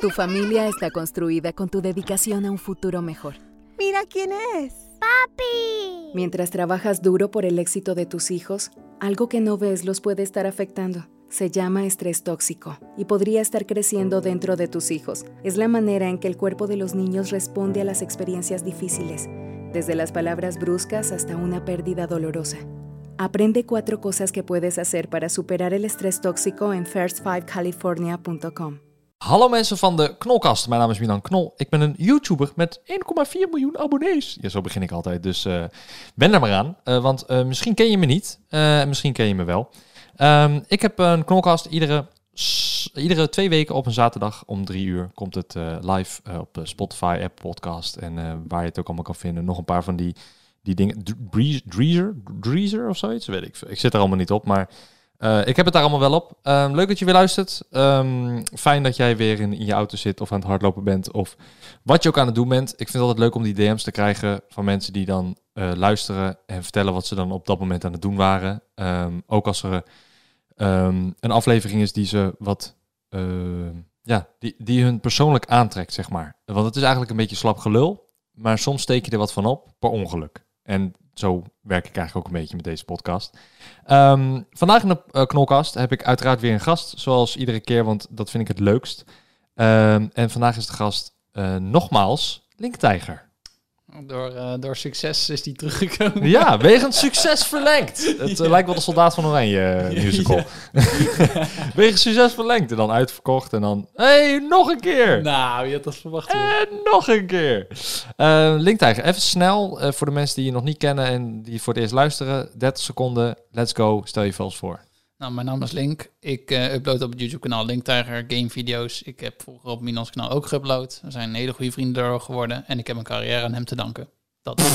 Tu familia está construida con tu dedicación a un futuro mejor. Mira quién es. ¡Papi! Mientras trabajas duro por el éxito de tus hijos, algo que no ves los puede estar afectando. Se llama estrés tóxico y podría estar creciendo dentro de tus hijos. Es la manera en que el cuerpo de los niños responde a las experiencias difíciles, desde las palabras bruscas hasta una pérdida dolorosa. Aprende cuatro cosas que puedes hacer para superar el estrés tóxico en first5california.com. Hallo mensen van de Knolkast. Mijn naam is Milan Knol. Ik ben een YouTuber met 1,4 miljoen abonnees. Ja, zo begin ik altijd. Dus uh, ben er maar aan. Uh, want uh, misschien ken je me niet. en misschien ken je me wel. Um, ik heb een Knolkast. Iedere, iedere twee weken op een zaterdag om drie uur komt het live op Spotify, App Podcast. En waar je het ook allemaal kan vinden. Nog een paar van die, die dingen. Dreezer? Dreezer of zoiets? Weet ik. Ik zit er allemaal niet op. Maar uh, ik heb het daar allemaal wel op. Um, leuk dat je weer luistert. Um, fijn dat jij weer in, je auto zit of aan het hardlopen bent. Of wat je ook aan het doen bent. Ik vind het altijd leuk om die DM's te krijgen van mensen die dan uh, luisteren en vertellen wat ze dan op dat moment aan het doen waren. Um, ook als er een aflevering is die ze wat. ja, die, die hun persoonlijk aantrekt, zeg maar. Want het is eigenlijk een beetje slap gelul. Maar soms steek je er wat van op per ongeluk. En zo werk ik eigenlijk ook een beetje met deze podcast. Um, vandaag in de uh, Knolkast heb ik uiteraard weer een gast, zoals iedere keer, want dat vind ik het leukst. Um, en vandaag is de gast uh, nogmaals Link Tijger. Door, uh, door succes is die teruggekomen. Ja, wegens succes verlengd. Het uh, lijkt wel de Soldaat van Oranje uh, musical. Ja. wegens succes verlengd en dan uitverkocht en dan... hey, nog een keer! Nou, je had dat verwacht. En nog een keer! Uh, Linktijger, even snel voor de mensen die je nog niet kennen en die voor het eerst luisteren. 30 seconden, let's go, stel je vast voor. Nou, mijn naam is Link. Ik uh, upload op het YouTube-kanaal Linktiger gamevideo's. Ik heb vroeger op Minans kanaal ook geüpload. We zijn hele goede vrienden door geworden. En ik heb mijn carrière aan hem te danken. Dat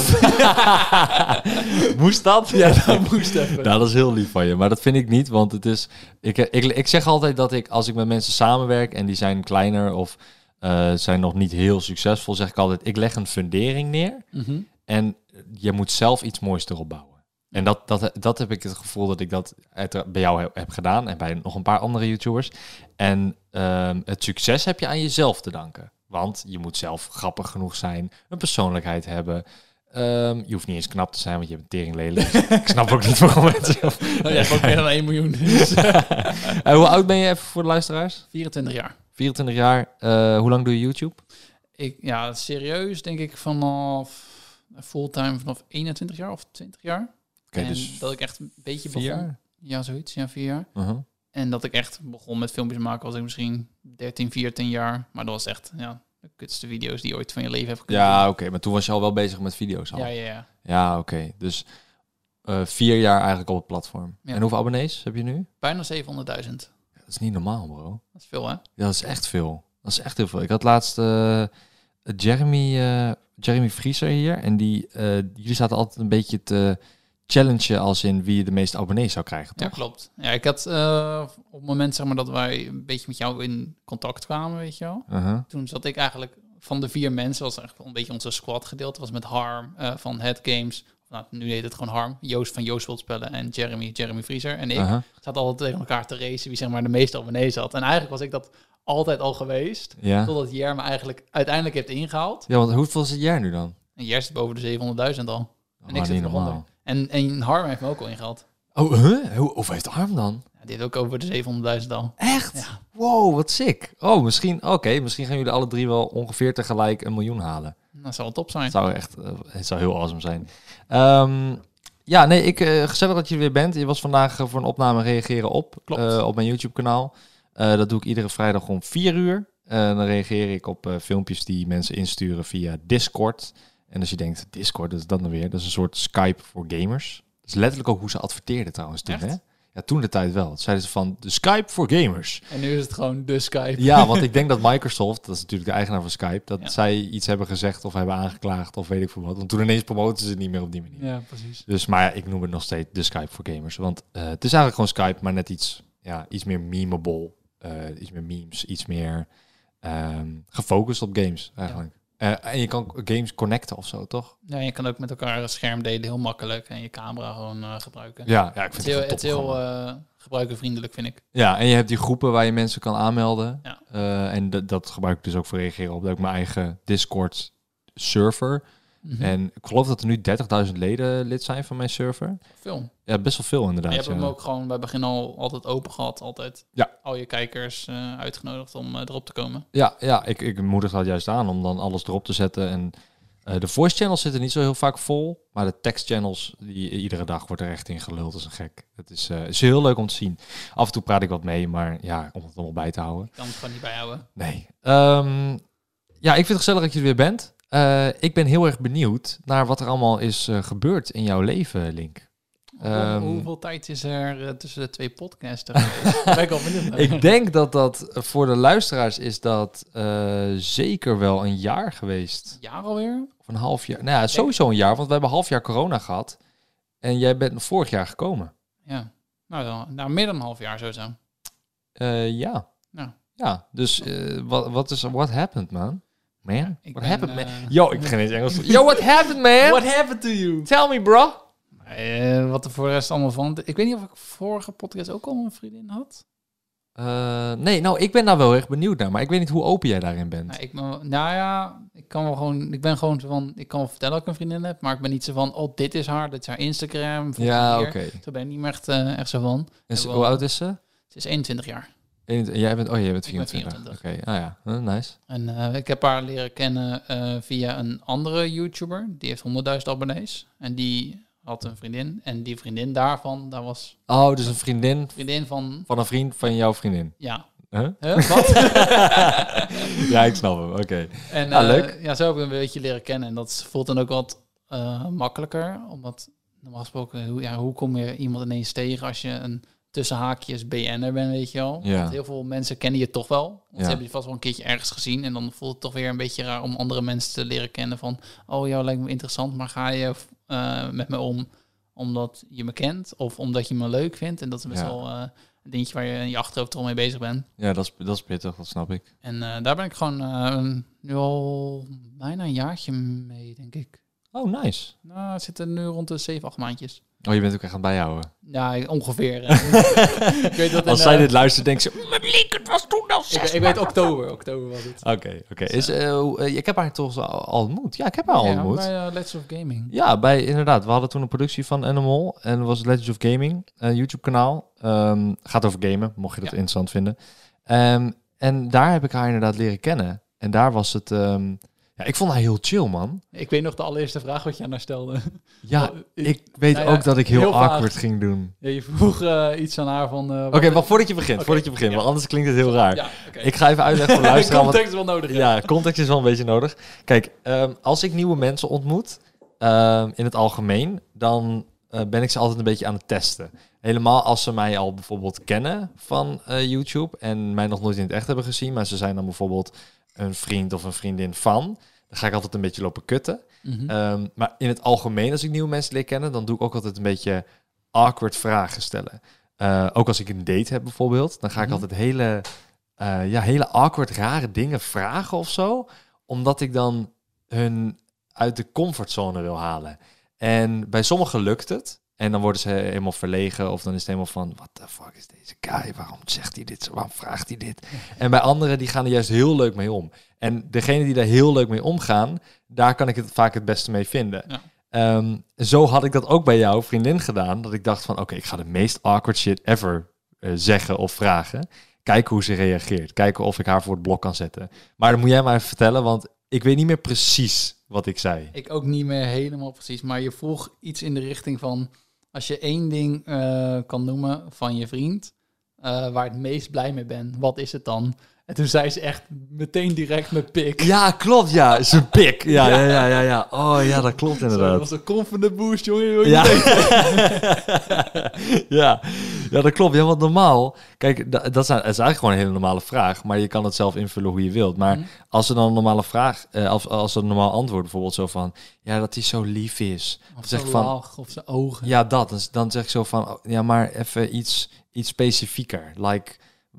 moest dat? Ja, dat moest even. Nou, dat is heel lief van je. Maar dat vind ik niet, want het is... Ik, ik, ik zeg altijd dat ik, als ik met mensen samenwerk... en die zijn kleiner of uh, zijn nog niet heel succesvol... zeg ik altijd, ik leg een fundering neer... Mm -hmm. en je moet zelf iets moois erop bouwen. En dat, dat, dat heb ik het gevoel dat ik dat bij jou heb gedaan en bij nog een paar andere YouTubers. En um, het succes heb je aan jezelf te danken. Want je moet zelf grappig genoeg zijn, een persoonlijkheid hebben. Um, je hoeft niet eens knap te zijn, want je hebt een tering lelijk. ik snap ook niet waarom mensen... Oh, je hebt ook meer dan 1 miljoen. Dus. uh, hoe oud ben je even voor de luisteraars? 24 jaar. 24 jaar. Uh, hoe lang doe je YouTube? Ik, ja, serieus denk ik vanaf fulltime vanaf 21 jaar of 20 jaar. Okay, en dus dat ik echt een beetje begon. jaar? Ja, zoiets. Ja, vier jaar. Uh -huh. En dat ik echt begon met filmpjes maken was ik misschien 13, 14 jaar. Maar dat was echt ja, de kutste video's die je ooit van je leven hebt kunnen Ja, oké. Okay, maar toen was je al wel bezig met video's al. Ja, ja, ja. Ja, oké. Okay. Dus uh, vier jaar eigenlijk op het platform. Ja. En hoeveel abonnees heb je nu? Bijna 700.000. Dat is niet normaal, bro. Dat is veel, hè? Ja, dat is echt veel. Dat is echt heel veel. Ik had laatst uh, Jeremy, uh, Jeremy Vrieser hier. En die, jullie zaten altijd een beetje te challenge als in wie de meeste abonnees zou krijgen, toch? Ja, klopt. Ja, ik had uh, op het moment zeg maar dat wij een beetje met jou in contact kwamen, weet je wel. Uh -huh. Toen zat ik eigenlijk van de vier mensen, was eigenlijk een beetje onze squad gedeelte, was met Harm uh, van Head Games. Nou, nu heet het gewoon Harm. Joost van Joost wilt spellen en Jeremy, Jeremy Vrieser. En ik uh -huh. zat altijd tegen elkaar te racen wie zeg maar de meeste abonnees had. En eigenlijk was ik dat altijd al geweest. Ja. Totdat Jer me eigenlijk uiteindelijk heeft ingehaald. Ja, want hoeveel zit jij nu dan? En Jer zit boven de 700.000 al. En Oh, ik zit niet eronder. En, en Harm heeft me ook al ingehaald. Oh, huh? Hoe, hoeveel heeft Arm dan? Ja, heeft ook over de 700.000 al. Echt? Ja. Wow, wat sick. Oh, misschien, oké, misschien gaan jullie alle drie wel ongeveer tegelijk een miljoen halen. Dat zou wel top zijn. Het zou echt, uh, het zou heel awesome zijn. Um, ja, nee, ik, uh, gezellig dat je er weer bent. Je was vandaag uh, voor een opname reageren op, op mijn YouTube kanaal. dat doe ik iedere vrijdag om 4 uur. dan reageer ik op filmpjes die mensen insturen via Discord. En als je denkt, Discord, dat is dat nou weer? Dat is een soort Skype voor gamers. Dat is letterlijk ook hoe ze adverteerden trouwens toen, Echt? hè? Ja, toen de tijd wel. Dat zeiden ze van, de Skype voor gamers. En nu is het gewoon de Skype. Ja, want ik denk dat Microsoft, dat is natuurlijk de eigenaar van Skype, dat Ja. zij iets hebben gezegd of hebben aangeklaagd of weet ik veel wat. Want toen ineens promoten ze het niet meer op die manier. Ja, precies. Dus, maar ja, ik noem het nog steeds de Skype voor gamers. Want eh, het is eigenlijk gewoon Skype, maar net iets, ja, iets meer memeable. eh, iets meer memes, iets meer ehm, gefocust op games eigenlijk. Eh, en je kan games connecten of zo, toch? Ja, je kan ook met elkaar een scherm delen, heel makkelijk. En je camera gewoon eh, gebruiken. Ja, ja ik het vind is heel, het, het heel eh, gebruikervriendelijk, vind ik. Ja, en je hebt die groepen waar je mensen kan aanmelden. Ja. En dat- gebruik ik dus ook voor reageren op. Dat ik mijn eigen Discord server. Mhm. En ik geloof dat er nu 30.000 leden lid zijn van mijn server. Film. Ja, best wel veel Je inderdaad. hebt hem ook gewoon bij begin al altijd open gehad. Altijd Ja. al je kijkers eh, uitgenodigd om eh, erop te komen. Ja, ja ik, ik moedig dat juist aan om dan alles erop te zetten. En eh, de voice channels zitten niet zo heel vaak vol. Maar de text channels, die, iedere dag wordt er echt in geluld als een gek. Het is, is heel leuk om te zien. Af en toe praat ik wat mee, maar ja, om het allemaal bij te houden. Ik kan het gewoon niet bijhouden. Nee. Ehm, ja, ik vind het gezellig dat je er weer bent. Eh, ik ben heel erg benieuwd naar wat er allemaal is eh, gebeurd in jouw leven, Link. Ehm, hoeveel tijd is er eh, tussen de twee podcasts? geweest? Daar ben ik al benieuwd naar. Ik denk dat dat voor de luisteraars is dat zeker wel een jaar geweest. Jaar alweer? Of een half jaar. Nou ja, sowieso een jaar, want we hebben een half jaar corona gehad. En jij bent vorig jaar gekomen. Ja. Nou, dan, nou, meer dan een half jaar sowieso. Eh, ja. Nou. Ja, dus wat wat is what happened, man? Man? Ik what ben, happened, man? eh, Yo, ik begin eens Engels. Yo, what happened, man? happened to you? Tell me, bro. Eh, wat er voor de rest allemaal van... Ik weet niet of ik vorige podcast ook al een vriendin had. Eh, nee, nou, ik ben daar wel erg benieuwd naar, maar ik weet niet hoe open jij daarin bent. Nou, ik, nou ja, ik kan wel gewoon... Ik ben gewoon zo van... Ik kan wel vertellen dat ik een vriendin heb, maar ik ben niet zo van... Oh, dit is haar, dit is haar Instagram. ja, oké. Zo ben ik niet meer echt, echt zo van. En Hoe oud is ze? Ze is 21 jaar. Jij bent, oh, jij bent Ik ben 24. Oké, 24. ah ja, nice. En eh, ik heb haar leren kennen eh, via een andere YouTuber. Die heeft 100.000 abonnees. En die had een vriendin. En die vriendin daarvan, daar was Oh, dus een vriendin vriendin van... van een vriend van jouw vriendin. Ja. Huh? Huh? Wat? ja, ik snap hem. Oké. En Ja, eh, leuk. Ja, zo heb ik een beetje leren kennen. En dat voelt dan ook wat makkelijker. Omdat, normaal gesproken, hoe, ja, hoe kom je iemand ineens tegen als je een tussen haakjes BN'er bent, weet je wel? Ja. Want heel veel mensen kennen je toch wel. Want Ja. ze hebben je vast wel een keertje ergens gezien. En dan voelt het toch weer een beetje raar om andere mensen te leren kennen. Van, oh, jou lijkt me interessant, maar ga je eh, met me om omdat je me kent? Of omdat je me leuk vindt? En dat is best Ja. wel eh, een dingetje waar je in je achterhoofd al mee bezig bent. Ja, dat is, dat is pittig, dat snap ik. En eh, daar ben ik gewoon nu al bijna een jaartje mee, denk ik. Oh, nice. Nou, het zit er nu rond de 7, 8 maandjes. Oh, je bent ook echt aan het bijhouden. Ja, ongeveer. eh. ik weet dat Als zij eh, dit luistert, denkt ze... "Mm, Link, het was toen al ik, zes ik weet oktober. Oktober was het. Oké, oké. Is, eh, Ik heb haar toch al al ontmoet? Ja, ik heb haar al ja, ontmoet. bij Let's of Gaming. Ja, bij inderdaad. We hadden toen een productie van Animal en dat was Legends of Gaming, een YouTube-kanaal. Ehm, gaat over gamen, mocht je dat Ja. interessant vinden. Ehm, en daar heb ik haar inderdaad leren kennen. En daar was het. ehm, ja, ik vond haar heel chill, man. Ik weet nog de allereerste vraag wat je aan haar stelde. Ja, Oh, ik weet nou ja, ook dat ik heel, heel vaag. awkward ging doen. Ja, je vroeg eh, iets aan haar van... eh, Oké, maar voordat je begint, voordat je begint, want anders klinkt het heel raar. Ik ga even uitleggen voor de luisteraar. Context is wel nodig. Ja. Ja, context is wel een beetje nodig. Kijk, ehm, als ik nieuwe mensen ontmoet, ehm, in het algemeen, dan eh, ben ik ze altijd een beetje aan het testen. Helemaal als ze mij al bijvoorbeeld kennen van eh, YouTube en mij nog nooit in het echt hebben gezien, maar ze zijn dan bijvoorbeeld een vriend of een vriendin van, dan ga ik altijd een beetje lopen kutten. Mhm. Ehm, maar in het algemeen, als ik nieuwe mensen leer kennen, dan doe ik ook altijd een beetje awkward vragen stellen. Eh, ook als ik een date heb bijvoorbeeld, dan ga ik Mhm. altijd hele, eh, ja, hele awkward, rare dingen vragen of zo. Omdat ik dan hun uit de comfortzone wil halen. En bij sommigen lukt het. En dan worden ze helemaal verlegen. Of dan is het helemaal van, what the fuck is deze guy? Waarom zegt hij dit? Waarom vraagt hij dit? En bij anderen, die gaan er juist heel leuk mee om. En degene die daar heel leuk mee omgaan, daar kan ik het vaak het beste mee vinden. Ja. Ehm, zo had ik dat ook bij jouw vriendin gedaan. Dat ik dacht van, oké, ik ga de meest awkward shit ever eh, zeggen of vragen. Kijken hoe ze reageert. Kijken of ik haar voor het blok kan zetten. Maar dan moet jij maar even vertellen, want ik weet niet meer precies wat ik zei. Ik ook niet meer helemaal precies, maar je vroeg iets in de richting van... Als je één ding eh, kan noemen van je vriend, eh, waar het meest blij mee bent, wat is het dan? En toen zei ze echt meteen direct met pik. Ja, klopt, ja. Zijn pik. Ja, ja, ja, ja, ja. Oh ja, dat klopt Zo, dat inderdaad. was een confident boost, jongen. Ja. ja. ja, dat klopt. Ja, want normaal... Kijk, da- dat is, dat is eigenlijk gewoon een hele normale vraag. Maar je kan het zelf invullen hoe je wilt. Maar Mhm. als er dan een normale vraag... eh, als, als er een normaal antwoord bijvoorbeeld zo van... Ja, dat hij zo lief is. Of zeg zijn van- lach, of zijn ogen. Ja, dat. Dus dan zeg ik zo van... oh, ja, maar even iets, iets specifieker. Like,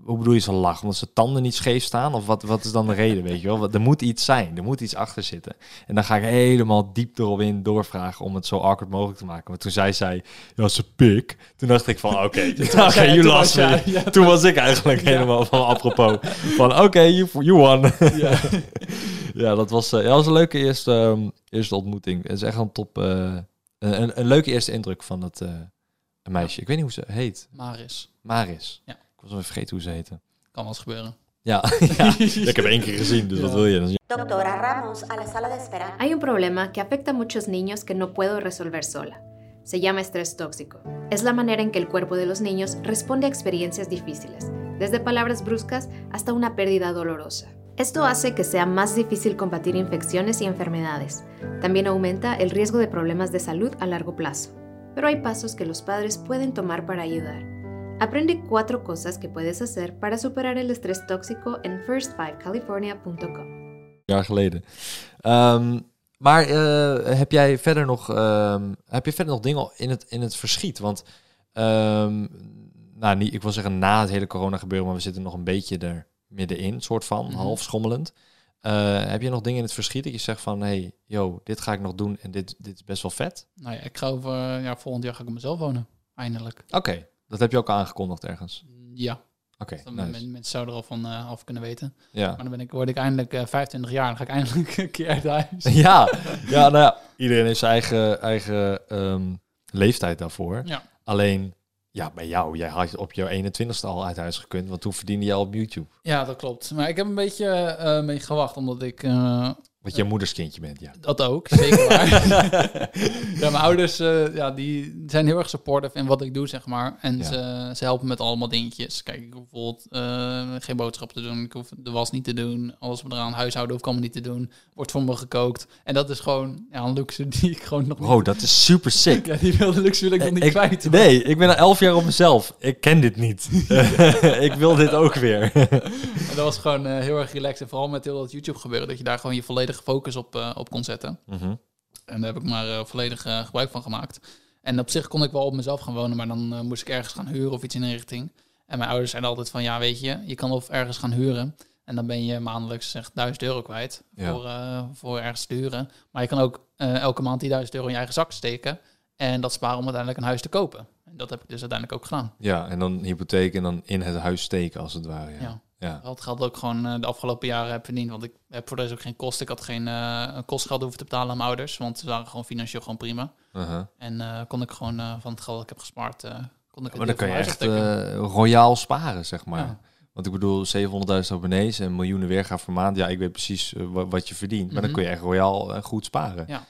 hoe bedoel je ze lachen? Omdat ze tanden niet scheef staan? Of wat, wat is dan de reden, weet je wel? Er moet iets zijn, er moet iets achter zitten. En dan ga ik helemaal diep erop in doorvragen om het zo awkward mogelijk te maken. Maar toen zei zij, ja, ze pik. Toen dacht ik van, oké, jij- you toen lost me. ja, Toen was ik eigenlijk helemaal van apropos. Van, oké, you, you won. Ja. Ja, dat was, eh, ja, dat was een leuke eerste, ehm, eerste ontmoeting. Het is echt een top... eh, een, een, een leuke eerste indruk van dat eh, meisje. Ik weet niet hoe ze heet. Maris. Maris. Ja. Ik was vergeten hoe ze heette. Kan wel eens gebeuren. Ja, ja. ik heb één keer gezien, dus wat Ja. wil je? Doctora Ramos, a la sala de espera. Hay un problema que afecta a muchos niños que no puedo resolver sola. Se llama estrés tóxico. Es la manera en que el cuerpo de los niños responde a experiencias difíciles, desde palabras bruscas hasta una pérdida dolorosa. Esto hace que sea más difícil combatir infecciones y enfermedades. También aumenta el riesgo de problemas de salud a largo plazo. Pero hay pasos que los padres pueden tomar para ayudar. Aprende cuatro cosas que puedes hacer para superar el estrés tóxico en first5california.com. jaar geleden. Ehm, maar eh, heb jij verder nog, ehm, heb je verder nog dingen in het, in het verschiet? Want, ehm, nou, niet, ik wil zeggen na het hele corona gebeuren, maar we zitten nog een beetje er middenin, soort van, Mhm. half schommelend. Eh, heb je nog dingen in het verschiet dat je zegt van, hey, yo, dit ga ik nog doen en dit, dit is best wel vet? Nou ja, ik ga over, ja, volgend jaar ga ik op mezelf wonen. Eindelijk. Oké, dat heb je ook al aangekondigd ergens. Ja, Oké, dan nice. men- mensen zouden er al van eh, af kunnen weten. Ja. Maar dan ben ik, word ik eindelijk eh, 25 jaar. Dan ga ik eindelijk een keer uit huis. ja, ja, nou ja, iedereen heeft zijn eigen, eigen ehm, leeftijd daarvoor. Ja. Alleen, ja, bij jou, jij had op jouw 21ste al uit huis gekund, want toen verdiende je al op YouTube. Ja, dat klopt. Maar ik heb een beetje eh, mee gewacht, omdat ik... Wat je moeders kindje bent, ja. dat ook, zeker waar. ja, mijn ouders eh, ja, die zijn heel erg supportive in wat ik doe, zeg maar. En Ja. ze, ze helpen met allemaal dingetjes. Kijk, ik hoef bijvoorbeeld eh, geen boodschap te doen. Ik hoef de was niet te doen. Alles eraan, huishouden hoef ik allemaal niet te doen. Wordt voor me gekookt. En dat is gewoon ja, een luxe die ik gewoon nog Bro, dat is super sick. Ja, die wilde luxe wil ik nog niet Ik- kwijt. nee, ik ben al elf jaar op mezelf. Ik ken dit niet. ik wil dit ook weer. En dat was gewoon eh, heel erg relaxed. En vooral met heel dat YouTube gebeuren, dat je daar gewoon je volledige focus op, eh, op kon zetten. Mhm. En daar heb ik maar eh, volledig eh, gebruik van gemaakt. En op zich kon ik wel op mezelf gaan wonen, maar dan moest ik ergens gaan huren of iets in die richting. En mijn ouders zeiden altijd van, ja weet je, je kan of ergens gaan huren. En dan ben je maandelijks zeg 1000 euro kwijt Ja. voor, voor ergens te huren. Maar je kan ook elke maand die 1000 euro in je eigen zak steken. En dat sparen om uiteindelijk een huis te kopen. En dat heb ik dus uiteindelijk ook gedaan. Ja, en dan hypotheek en dan in het huis steken, als het ware. Ja. Ja. Ja. Dat geld ook gewoon eh, de afgelopen jaren heb verdiend. Want ik heb voor deze ook geen kosten. Ik had geen eh, kostgeld hoeven te betalen aan mijn ouders. Want ze waren gewoon financieel gewoon prima. Uh-huh. En eh, kon ik gewoon van het geld dat ik heb gespaard, kon ik het Maar dan kan je echt royaal sparen, zeg maar. Ja. Want ik bedoel, 700.000 abonnees en miljoenen weergaan per maand. Ja, ik weet precies wa- wat je verdient. Maar dan Mhm. kun je echt royaal goed sparen. Ja.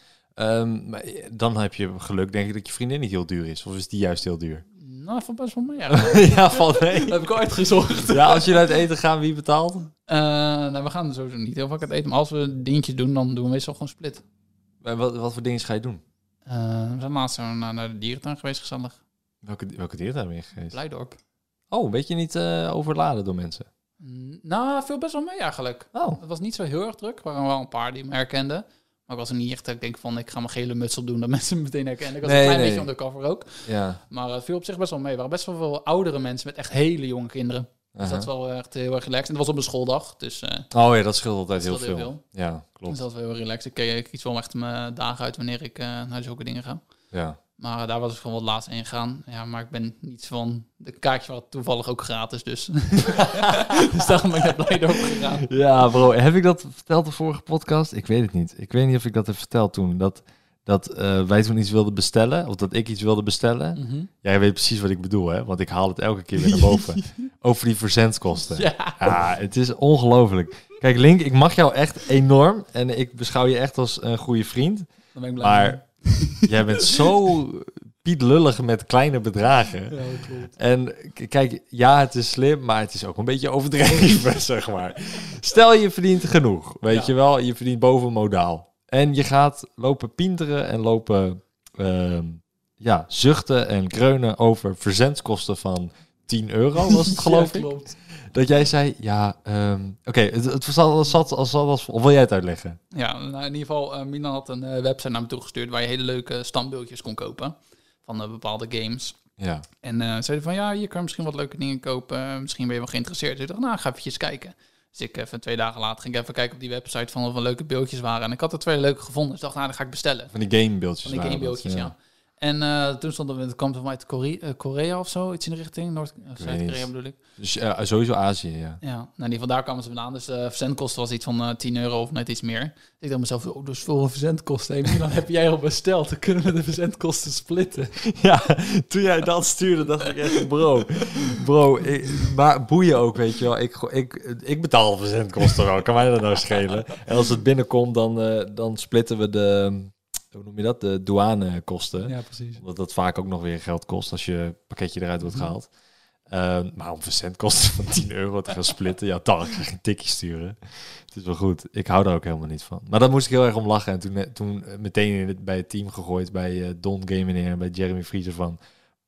Maar eh, dan heb je geluk, denk ik, dat je vriendin niet heel duur is. Of is die juist heel duur? Nou, van best wel mee. Ja. dat ja, valt mee. heb ik al uitgezocht. Ja, als jullie uit eten gaan, wie betaalt? Eh, nou, we gaan sowieso niet heel vaak het eten. Maar als we dingetjes doen, dan doen we meestal gewoon split. En wat, wat voor dingen ga je doen? Eh, we zijn laatst naar, naar de dierentuin geweest, gezellig. Welke, welke dierentuin ben je geweest? Blijdorp. Oh, weet je niet eh, overladen door mensen? Nou, veel best wel mee eigenlijk. Oh, Het was niet zo heel erg druk. Er waren wel een paar die me herkenden. Maar ik was er niet echt dat ik denk van, ik ga mijn gele muts op doen, dat mensen me meteen herkennen. Ik was Nee, een klein nee. beetje undercover ook. ja. Maar het viel op zich best wel mee. Er waren best wel veel oudere mensen met echt hele jonge kinderen. Dus dat is wel echt heel erg relaxed. En het was op een schooldag, dus eh, Oh ja, dat scheelt altijd Dat heel veel. heel Ja, dus klopt. dat was wel heel relaxed. Ik, eh, ik kies wel echt mijn dagen uit wanneer ik eh, naar zulke dingen ga. Ja. Maar daar was ik gewoon wat laatst in gegaan. Ja, maar ik ben niet van... De kaartje was toevallig ook gratis, dus... dus daarom ben ik naar Blijdorp gegaan. Ja, bro. Heb ik dat verteld de vorige podcast? Ik weet het niet. Ik weet niet of ik dat heb verteld toen. Dat, dat eh, wij toen iets wilden bestellen. Of dat ik iets wilde bestellen. Mhm. Jij weet precies wat ik bedoel, hè? Want ik haal het elke keer weer naar boven. Over die verzendkosten. Ja. Ja, het is ongelooflijk. Kijk, Link, ik mag jou echt enorm. En ik beschouw je echt als een goede vriend. Dan ben ik blij. Maar jij bent zo pietlullig met kleine bedragen. Ja, klopt. En kijk, ja, het is slim, maar het is ook een beetje overdreven, zeg maar. Stel, je verdient genoeg, weet Ja. je wel. Je verdient boven modaal. En je gaat lopen pienteren en lopen ehm, ja, zuchten en kreunen over verzendkosten van 10 euro, was het geloof Ja, ik. klopt. Dat jij zei, ja, ehm, oké, het, het zat, als, of wil jij het uitleggen? Ja, nou, in ieder geval, eh Milan had een eh, website naar me toegestuurd waar je hele leuke standbeeldjes kon kopen van eh, bepaalde games. Ja. En zeiden van, ja, hier kan je misschien wat leuke dingen kopen. Misschien ben je wel geïnteresseerd. Dus ik dacht, nou, ga eventjes kijken. Dus ik even twee dagen later ging ik even kijken op die website van of er leuke beeldjes waren. En ik had er twee leuke gevonden. Dus ik dacht, nou, dan ga ik bestellen. Van die gamebeeldjes. Van die gamebeeldjes, ja. En eh, toen stond er, het kwam van uit Korea, eh, Korea of zo, iets in de richting. Noord- eh, bedoel ik. Dus sowieso Azië, ja. Ja, nou, die vandaar kwamen ze vandaan. Dus de verzendkosten was iets van eh 10 euro of net iets meer. Dus ik dacht mezelf, oh, dus veel verzendkosten. Hey, dan heb jij al besteld. Dan kunnen we de verzendkosten splitten. Ja, toen jij dat stuurde, dacht ik echt, bro, bro, ik, maar boeien ook, weet je wel. Ik, ik, ik betaal verzendkosten wel, kan mij dat nou schelen? En als het binnenkomt, dan, dan splitten we de, hoe noem je dat, de douanekosten. Ja, precies. Omdat dat vaak ook nog weer geld kost als je pakketje eruit wordt gehaald. Ehm, maar om verzendkosten van 10 euro te gaan splitten, ja, dan ga je een tikje sturen. Het is wel goed. Ik hou daar ook helemaal niet van. Maar daar moest ik heel erg om lachen. En toen, eh, toen meteen bij het team gegooid, bij eh, Don Game en bij Jeremy Vriezer van...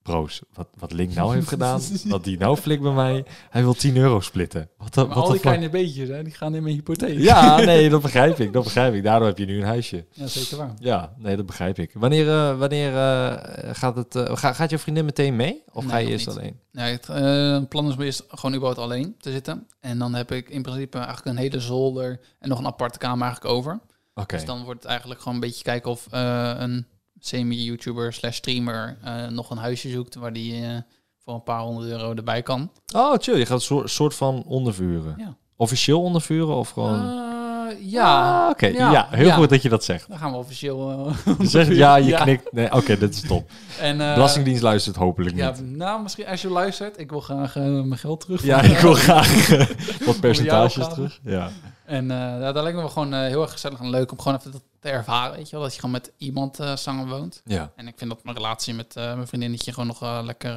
Broos, wat, wat Link nou heeft gedaan, wat die nou flikt bij mij, hij wil 10 euro splitten. Wat de, wat al die fuck? kleine beetjes, hè, die gaan in mijn hypotheek. Ja, nee, dat begrijp ik, dat begrijp ik. Daardoor heb je nu een huisje. ja zeker waar. Ja, nee, dat begrijp ik. Wanneer, eh, wanneer eh, gaat het... eh, ga, gaat je vriendin meteen mee? Of Nee, ga je eerst niet. alleen? Nee, het eh, plan is om eerst gewoon überhaupt alleen te zitten. En dan heb ik in principe eigenlijk een hele zolder en nog een aparte kamer eigenlijk over. Oké. Dus dan wordt het eigenlijk gewoon een beetje kijken of eh, een semi-YouTuber slash streamer eh, nog een huisje zoekt waar die eh, voor een paar honderd euro erbij kan. Oh, chill. Je gaat een soort, van ondervuren. Ja. Officieel ondervuren of gewoon... Eh, ja, Ah, Oké, ja, heel goed dat je dat zegt. Dan gaan we officieel. Je zegt ja, je knikt. Nee, oké, dat is top. En, Belastingdienst luistert hopelijk Ja, niet. nou, misschien als je luistert. Ik wil graag mijn geld terug. Ja, ik wil graag wat percentages terug. Ja. En ja, dat lijkt me gewoon heel erg gezellig en leuk om gewoon even dat te ervaren. Weet je wel, dat je gewoon met iemand eh samen woont. Ja. En ik vind dat mijn relatie met eh, mijn vriendinnetje gewoon nog eh, lekker,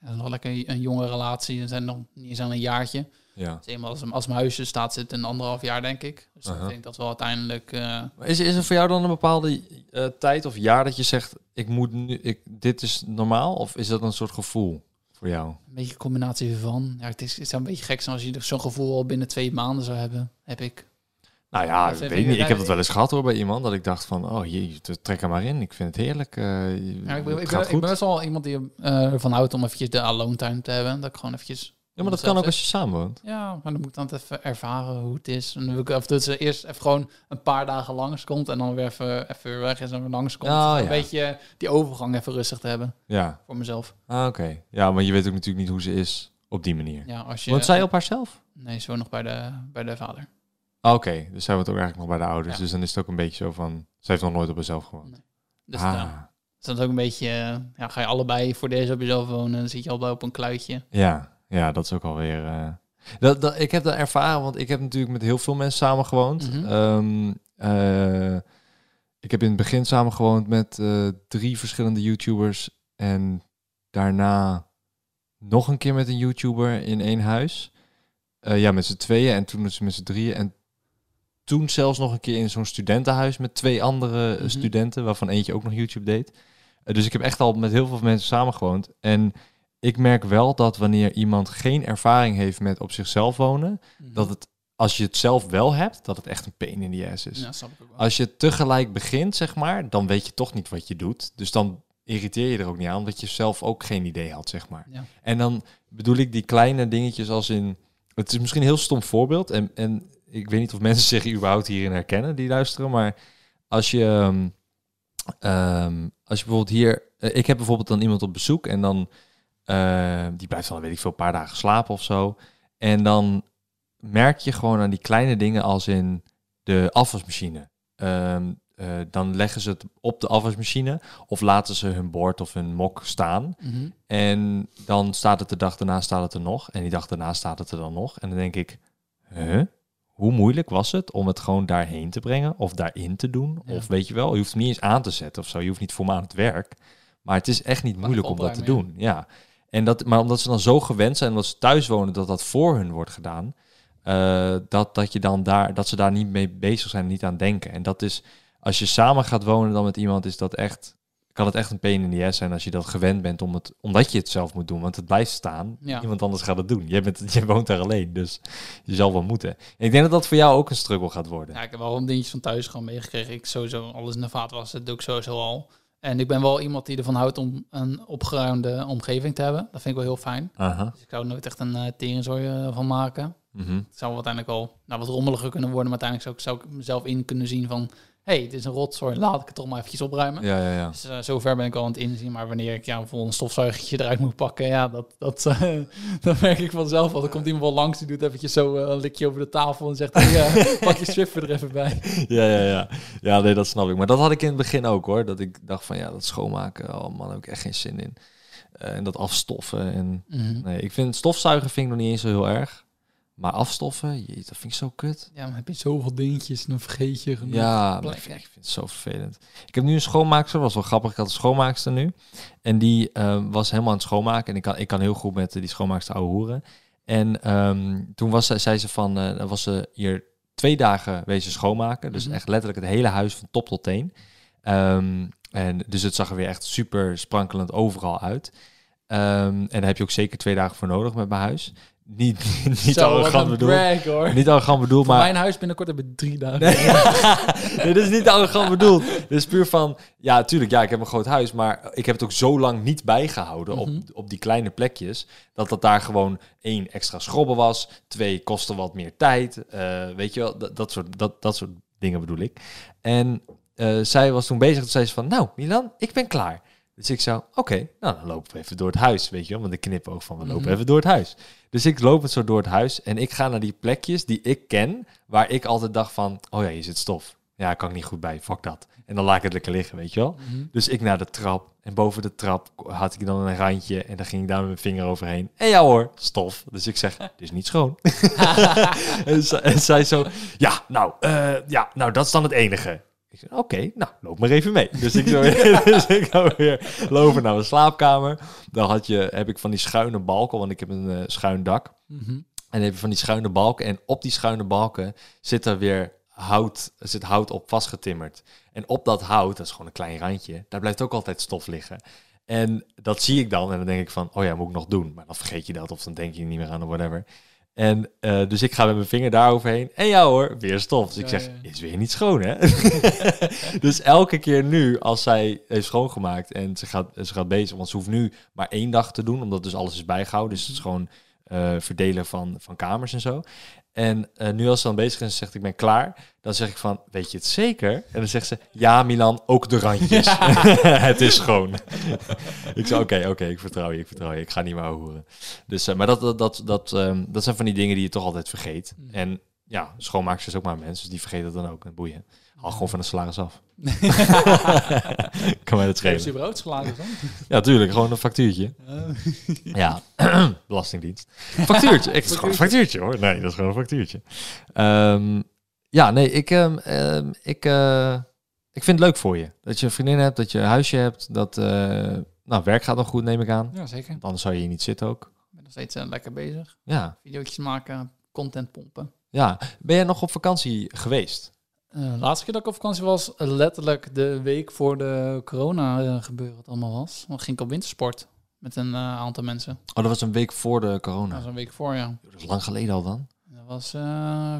ja, nog lekker een jonge relatie. We zijn nog niet eens aan een jaartje. ja. Dus eenmaal als, als mijn huisje staat, zit een anderhalf jaar, denk ik. Dus ik denk dat wel uiteindelijk... Is, is er voor jou dan een bepaalde tijd of jaar dat je zegt, ik moet nu, ik, dit is normaal? Of is dat een soort gevoel voor jou? een beetje een combinatie van. Ja, het, is, het zou een beetje gek zijn als je zo'n gevoel al binnen twee maanden zou hebben. Heb ik. Nou ja, Dat ik weet ik- niet. Ik heb dat wel eens gehad hoor bij iemand. Dat ik dacht van, oh jee, trek er maar in. Ik vind het heerlijk. eh, Ja, ik, ben, het ik, ben, ik ben best wel iemand die eh, ervan houdt om eventjes de alone time te hebben. Dat ik gewoon eventjes... Ja, maar dat kan ook als je samen woont. Ja, maar dan moet ik dan even ervaren hoe het is. En dan wil ik of dat ze eerst even gewoon een paar dagen langskomt en dan weer even, even weer weg is en weer langskomt. Oh, een ja. beetje die overgang even rustig te hebben Ja, voor mezelf. ah, oké. Ja, maar je weet ook natuurlijk niet hoe ze is op die manier. Ja, als je, Woont zij op haarzelf? Nee, zo nog bij de, bij de vader. Ah, Oké, dus zij woont ook eigenlijk nog bij de ouders. Ja. Dus dan is het ook een beetje zo van... Ze heeft nog nooit op haarzelf gewoond. Dus ah, dus dat is ook een beetje... eh, Ja, ga je allebei voor deze op jezelf wonen, dan zit je al op een kluitje. ja, ja, dat is ook alweer... eh dat, dat, ik heb dat ervaren, want ik heb natuurlijk met heel veel mensen samen gewoond. Ehm, eh, ik heb in het begin samen gewoond met drie verschillende YouTubers. En daarna nog een keer met een YouTuber in één huis. Ja, met z'n tweeën en toen met z'n drieën. En toen zelfs nog een keer in zo'n studentenhuis met twee andere eh, Mhm. studenten, waarvan eentje ook nog YouTube deed. Eh, dus ik heb echt al met heel veel mensen samen gewoond. En ik merk wel dat wanneer iemand geen ervaring heeft met op zichzelf wonen, dat het, als je het zelf wel hebt, dat het echt een pain in the ass is. Ja. Als je tegelijk begint, zeg maar, dan weet je toch niet wat je doet. Dus dan irriteer je er ook niet aan, omdat je zelf ook geen idee had, zeg maar. Ja. En dan bedoel ik die kleine dingetjes als in... Het is misschien een heel stom voorbeeld. En, en ik weet niet of mensen zich überhaupt hierin herkennen, die luisteren. Maar als je... ehm, ehm, als je bijvoorbeeld hier... eh, ik heb bijvoorbeeld dan iemand op bezoek en dan... eh, die blijft dan, weet ik veel, een paar dagen slapen of zo. En dan merk je gewoon aan die kleine dingen als in de afwasmachine. Ehm, eh, dan leggen ze het op de afwasmachine of laten ze hun bord of hun mok staan. Mhm. En dan staat het de dag daarna staat het er nog. En die dag daarna staat het er dan nog. En dan denk ik, huh? Hoe moeilijk was het om het gewoon daarheen te brengen of daarin te doen? Ja. Of weet je wel, je hoeft het niet eens aan te zetten of zo. Je hoeft niet voor me aan het werk. Maar het is echt niet Maar moeilijk om dat te doen. Ja. En dat, maar omdat ze dan zo gewend zijn, omdat ze thuis wonen, dat dat voor hun wordt gedaan. eh, dat, dat, je dan daar, dat ze daar niet mee bezig zijn, niet aan denken. En dat is, als je samen gaat wonen dan met iemand, is dat echt, kan het echt een pain in the ass zijn als je dat gewend bent, om het, omdat je het zelf moet doen. Want het blijft staan. Ja. Iemand anders gaat het doen. Jij, bent, jij woont daar alleen, dus je zal wel moeten. En ik denk dat dat voor jou ook een struggle gaat worden. Ja, ik heb wel een dingetjes van thuis gewoon meegekregen. Ik sowieso alles in de vaat was, dat doe ik sowieso al. En ik ben wel iemand die ervan houdt om een opgeruimde omgeving te hebben. Dat vind ik wel heel fijn. Dus ik zou nooit echt een uh, teringzooi uh, van maken. Mhm. Het zou uiteindelijk wel nou, wat rommeliger kunnen worden. Maar uiteindelijk zou ik, zou ik mezelf in kunnen zien van... hey, dit is een rotzooi, laat ik het toch maar eventjes opruimen. Ja, ja, ja. Dus uh, zover ben ik al aan het inzien. Maar wanneer ik ja, bijvoorbeeld een stofzuigertje eruit moet pakken... ja, dat, dat, dat merk ik vanzelf wel. Er komt iemand wel langs, die doet eventjes zo een likje over de tafel... en zegt, hey, pak je Swiffer er even bij. Ja, ja, ja. Ja, nee, dat snap ik. Maar dat had ik in het begin ook, hoor. Dat ik dacht van, ja, dat schoonmaken, oh man, daar heb ik echt geen zin in. Uh, en dat afstoffen. En Mm -hmm. nee, ik vind stofzuigen vind ik nog niet eens zo heel erg. Maar afstoffen, dat vind ik zo kut. Ja, maar heb je zoveel dingetjes en dan vergeet je genoeg. Ja, maar ik, vind, ik vind het zo vervelend. Ik heb nu een schoonmaakster, was wel grappig. Ik had een schoonmaakster nu. En die uh, was helemaal aan het schoonmaken. En ik kan, ik kan heel goed met die schoonmaakster ouwe hoeren. En um, toen was, zei ze van, uh, was ze hier twee dagen wezen schoonmaken. Dus Mhm. echt letterlijk het hele huis van top tot teen. Um, en dus het zag er weer echt super sprankelend overal uit. Um, en daar heb je ook zeker twee dagen voor nodig met mijn huis. Niet, niet Zo, arrogant bedoeld. Brag, hoor. Niet arrogant bedoeld, Voor maar... mijn huis binnenkort hebben drie dagen. Nee, nee, dat is niet arrogant bedoeld. Dit is puur van, ja, tuurlijk, ja, ik heb een groot huis, maar ik heb het ook zo lang niet bijgehouden Mhm. op, op die kleine plekjes, dat dat daar gewoon één extra schrobben was, twee kostte wat meer tijd, uh, weet je wel, dat, dat, soort, dat, dat soort dingen bedoel ik. En uh, zij was toen bezig, toen zei ze van, nou, Milan, ik ben klaar. Dus ik zou, oké, okay, nou dan lopen we even door het huis, weet je wel. Want ik knip ook van, we lopen Mhm. mm -hmm. even door het huis. Dus ik loop het zo door het huis en ik ga naar die plekjes die ik ken, waar ik altijd dacht van, oh ja, hier zit stof. Ja, kan ik niet goed bij, fuck dat. En dan laat ik het lekker liggen, weet je wel. Mm -hmm. Dus ik naar de trap en boven de trap had ik dan een randje en dan ging ik daar met mijn vinger overheen. En ja hoor, stof. Dus ik zeg, dit is niet schoon. en, zij zo, ja, nou, uh, ja, nou, dat is dan het enige. Ik zeg, oké, okay, nou, loop maar even mee. Dus ik, zo weer, dus ik ga weer lopen naar mijn slaapkamer. Dan had je, heb ik van die schuine balken, want ik heb een uh, schuin dak. Mm -hmm. En dan heb je van die schuine balken. En op die schuine balken zit er weer hout, zit hout op vastgetimmerd. En op dat hout, dat is gewoon een klein randje, daar blijft ook altijd stof liggen. En dat zie ik dan en dan denk ik van, oh ja, moet ik nog doen. Maar dan vergeet je dat of dan denk je niet meer aan of whatever. En uh, dus ik ga met mijn vinger daar overheen. En ja hoor, weer stof. Dus ik zeg, ja. is weer niet schoon hè? dus elke keer nu, als zij heeft schoongemaakt en ze gaat, ze gaat bezig. Want ze hoeft nu maar één dag te doen, omdat dus alles is bijgehouden. Dus het is gewoon uh, verdelen van, van kamers en zo. En uh, nu als ze dan bezig is en zegt ik ben klaar, dan zeg ik van, weet je het zeker? En dan zegt ze, ja Milan, ook de randjes. Ja. het is schoon. ik zei, oké, okay, oké, okay, ik vertrouw je, ik vertrouw je. Ik ga niet meer horen. Dus, uh, maar dat, dat, dat, dat, um, dat zijn van die dingen die je toch altijd vergeet. Mm. En ja, schoonmaaksters ook maar mensen, dus die vergeten dat dan ook. En boeien. Haal gewoon van de salaris af. kan mij dat schelen. Is je salaris dan? Ja, tuurlijk. Gewoon een factuurtje. ja, belastingdienst. Factuurtje. Ik, gewoon een factuurtje hoor. Nee, dat is gewoon een factuurtje. Um, ja, nee, ik, um, um, ik, uh, ik vind het leuk voor je. Dat je een vriendin hebt, dat je een huisje hebt. Dat, uh, nou, werk gaat nog goed, neem ik aan. Ja, zeker. Want anders zou je hier niet zitten ook. Ik ben nog steeds uh, lekker bezig. Ja. Video's maken, content pompen. Ja. Ben jij nog op vakantie geweest? Uh, de laatste keer dat ik op vakantie was, letterlijk de week voor de corona uh, gebeuren het allemaal was. Dan ging ik op wintersport met een uh, aantal mensen. Oh, dat was een week voor de corona? Dat was een week voor, ja. Dat is lang geleden al dan? Dat was uh,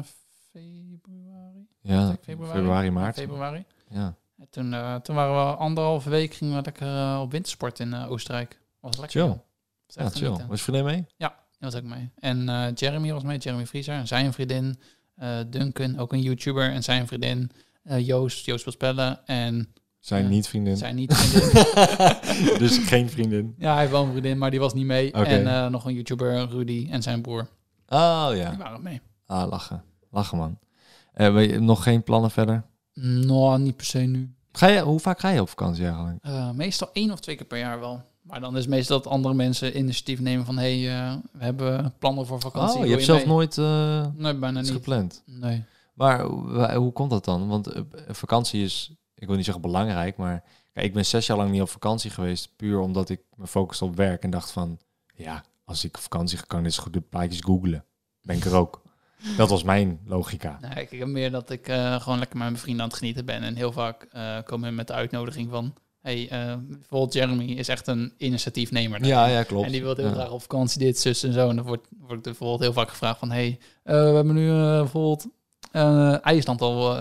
februari. Ja, februari, februari maart. Februari. Ja. En toen, uh, toen waren we anderhalve week gingen we lekker uh, op wintersport in Oostenrijk. Was lekker. Chill. Was ja, chill. Was je vriendin mee? Ja, die was ook mee. En Jeremy was mee, Jeremy Vriezer. En zijn vriendin. Uh, Duncan, ook een YouTuber, en zijn vriendin uh, Joost, Joost wil spellen. En zijn uh, niet vriendin. Zijn niet vriendin. dus geen vriendin. Ja, hij heeft wel een vriendin, maar die was niet mee. Okay. En nog een YouTuber, Rudy, en zijn broer. Oh ja. Die waren mee. Ah, lachen. Lachen man. Uh, nog geen plannen verder? Nou, niet per se nu. Ga je, hoe vaak ga je op vakantie eigenlijk? meestal één of twee keer per jaar wel. Maar dan is meestal dat andere mensen initiatief nemen van... hé, hey, uh, we hebben plannen voor vakantie. Oh, je hebt zelf mee? nooit uh, nee, bijna niet. gepland? Nee. Maar hoe, komt dat dan? Want uh, vakantie is, ik wil niet zeggen belangrijk... maar kijk, ik ben zes jaar lang niet op vakantie geweest... puur omdat ik me focuste op werk en dacht van... ja, als ik op vakantie ga, kan ik goed de plaatjes googlen. Ben ik er ook. Dat was mijn logica. Nee, ik heb meer dat ik gewoon lekker met mijn vrienden aan het genieten ben. En heel vaak komen met de uitnodiging van... Hey, uh, bijvoorbeeld Jeremy is echt een initiatiefnemer. Ja, ja, klopt. En die wil heel ja. graag op vakantie dit, zus en zo. En dan wordt, wordt bijvoorbeeld heel vaak gevraagd van... Hey, we hebben nu bijvoorbeeld IJsland al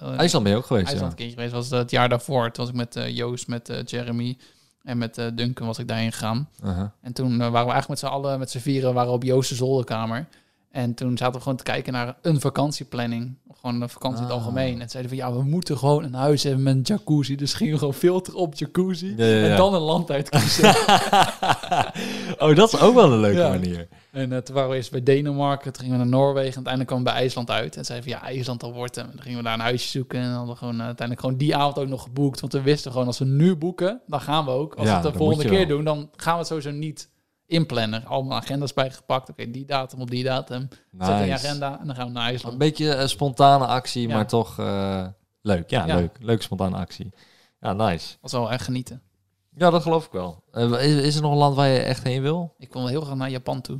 eh, IJsland ben je ook geweest, IJsland een keertje geweest. was het jaar daarvoor. Toen was ik met eh, Joost, met eh, Jeremy en met eh, Duncan was ik daarheen gegaan. ja. En toen eh, waren we eigenlijk met z'n allen, met z'n vieren, waren op Joost's zolderkamer. En toen zaten we gewoon te kijken naar een vakantieplanning. Gewoon een vakantie in het Ah. algemeen. En zeiden van, ja, we moeten gewoon een huis hebben met een jacuzzi. Dus gingen we gewoon filter op jacuzzi. Ja, ja, ja. En dan een land uitkiezen. oh, dat is ook wel een leuke manier. en uh, toen waren we eerst bij Denemarken, toen gingen we naar Noorwegen. En uiteindelijk kwamen we bij IJsland uit. En zeiden van, ja, IJsland al wordt hem. En dan gingen we daar een huisje zoeken. En dan hadden we gewoon, uh, uiteindelijk gewoon die avond ook nog geboekt. Want we wisten gewoon, als we nu boeken, dan gaan we ook. Als we het de volgende keer doen, dan gaan we het sowieso niet inplannen. Allemaal agendas bijgepakt. Oké, die datum op die datum. Zet in je Nice. agenda en dan gaan we naar Een IJsland. beetje een spontane actie, Ja. maar toch eh, leuk. Ja, Ja. leuk. Leuk spontane actie. Ja, nice. was wel echt genieten. Ja, dat geloof ik wel. Eh, is, is er nog een land waar je echt heen wil? Ik wil heel graag naar Japan toe.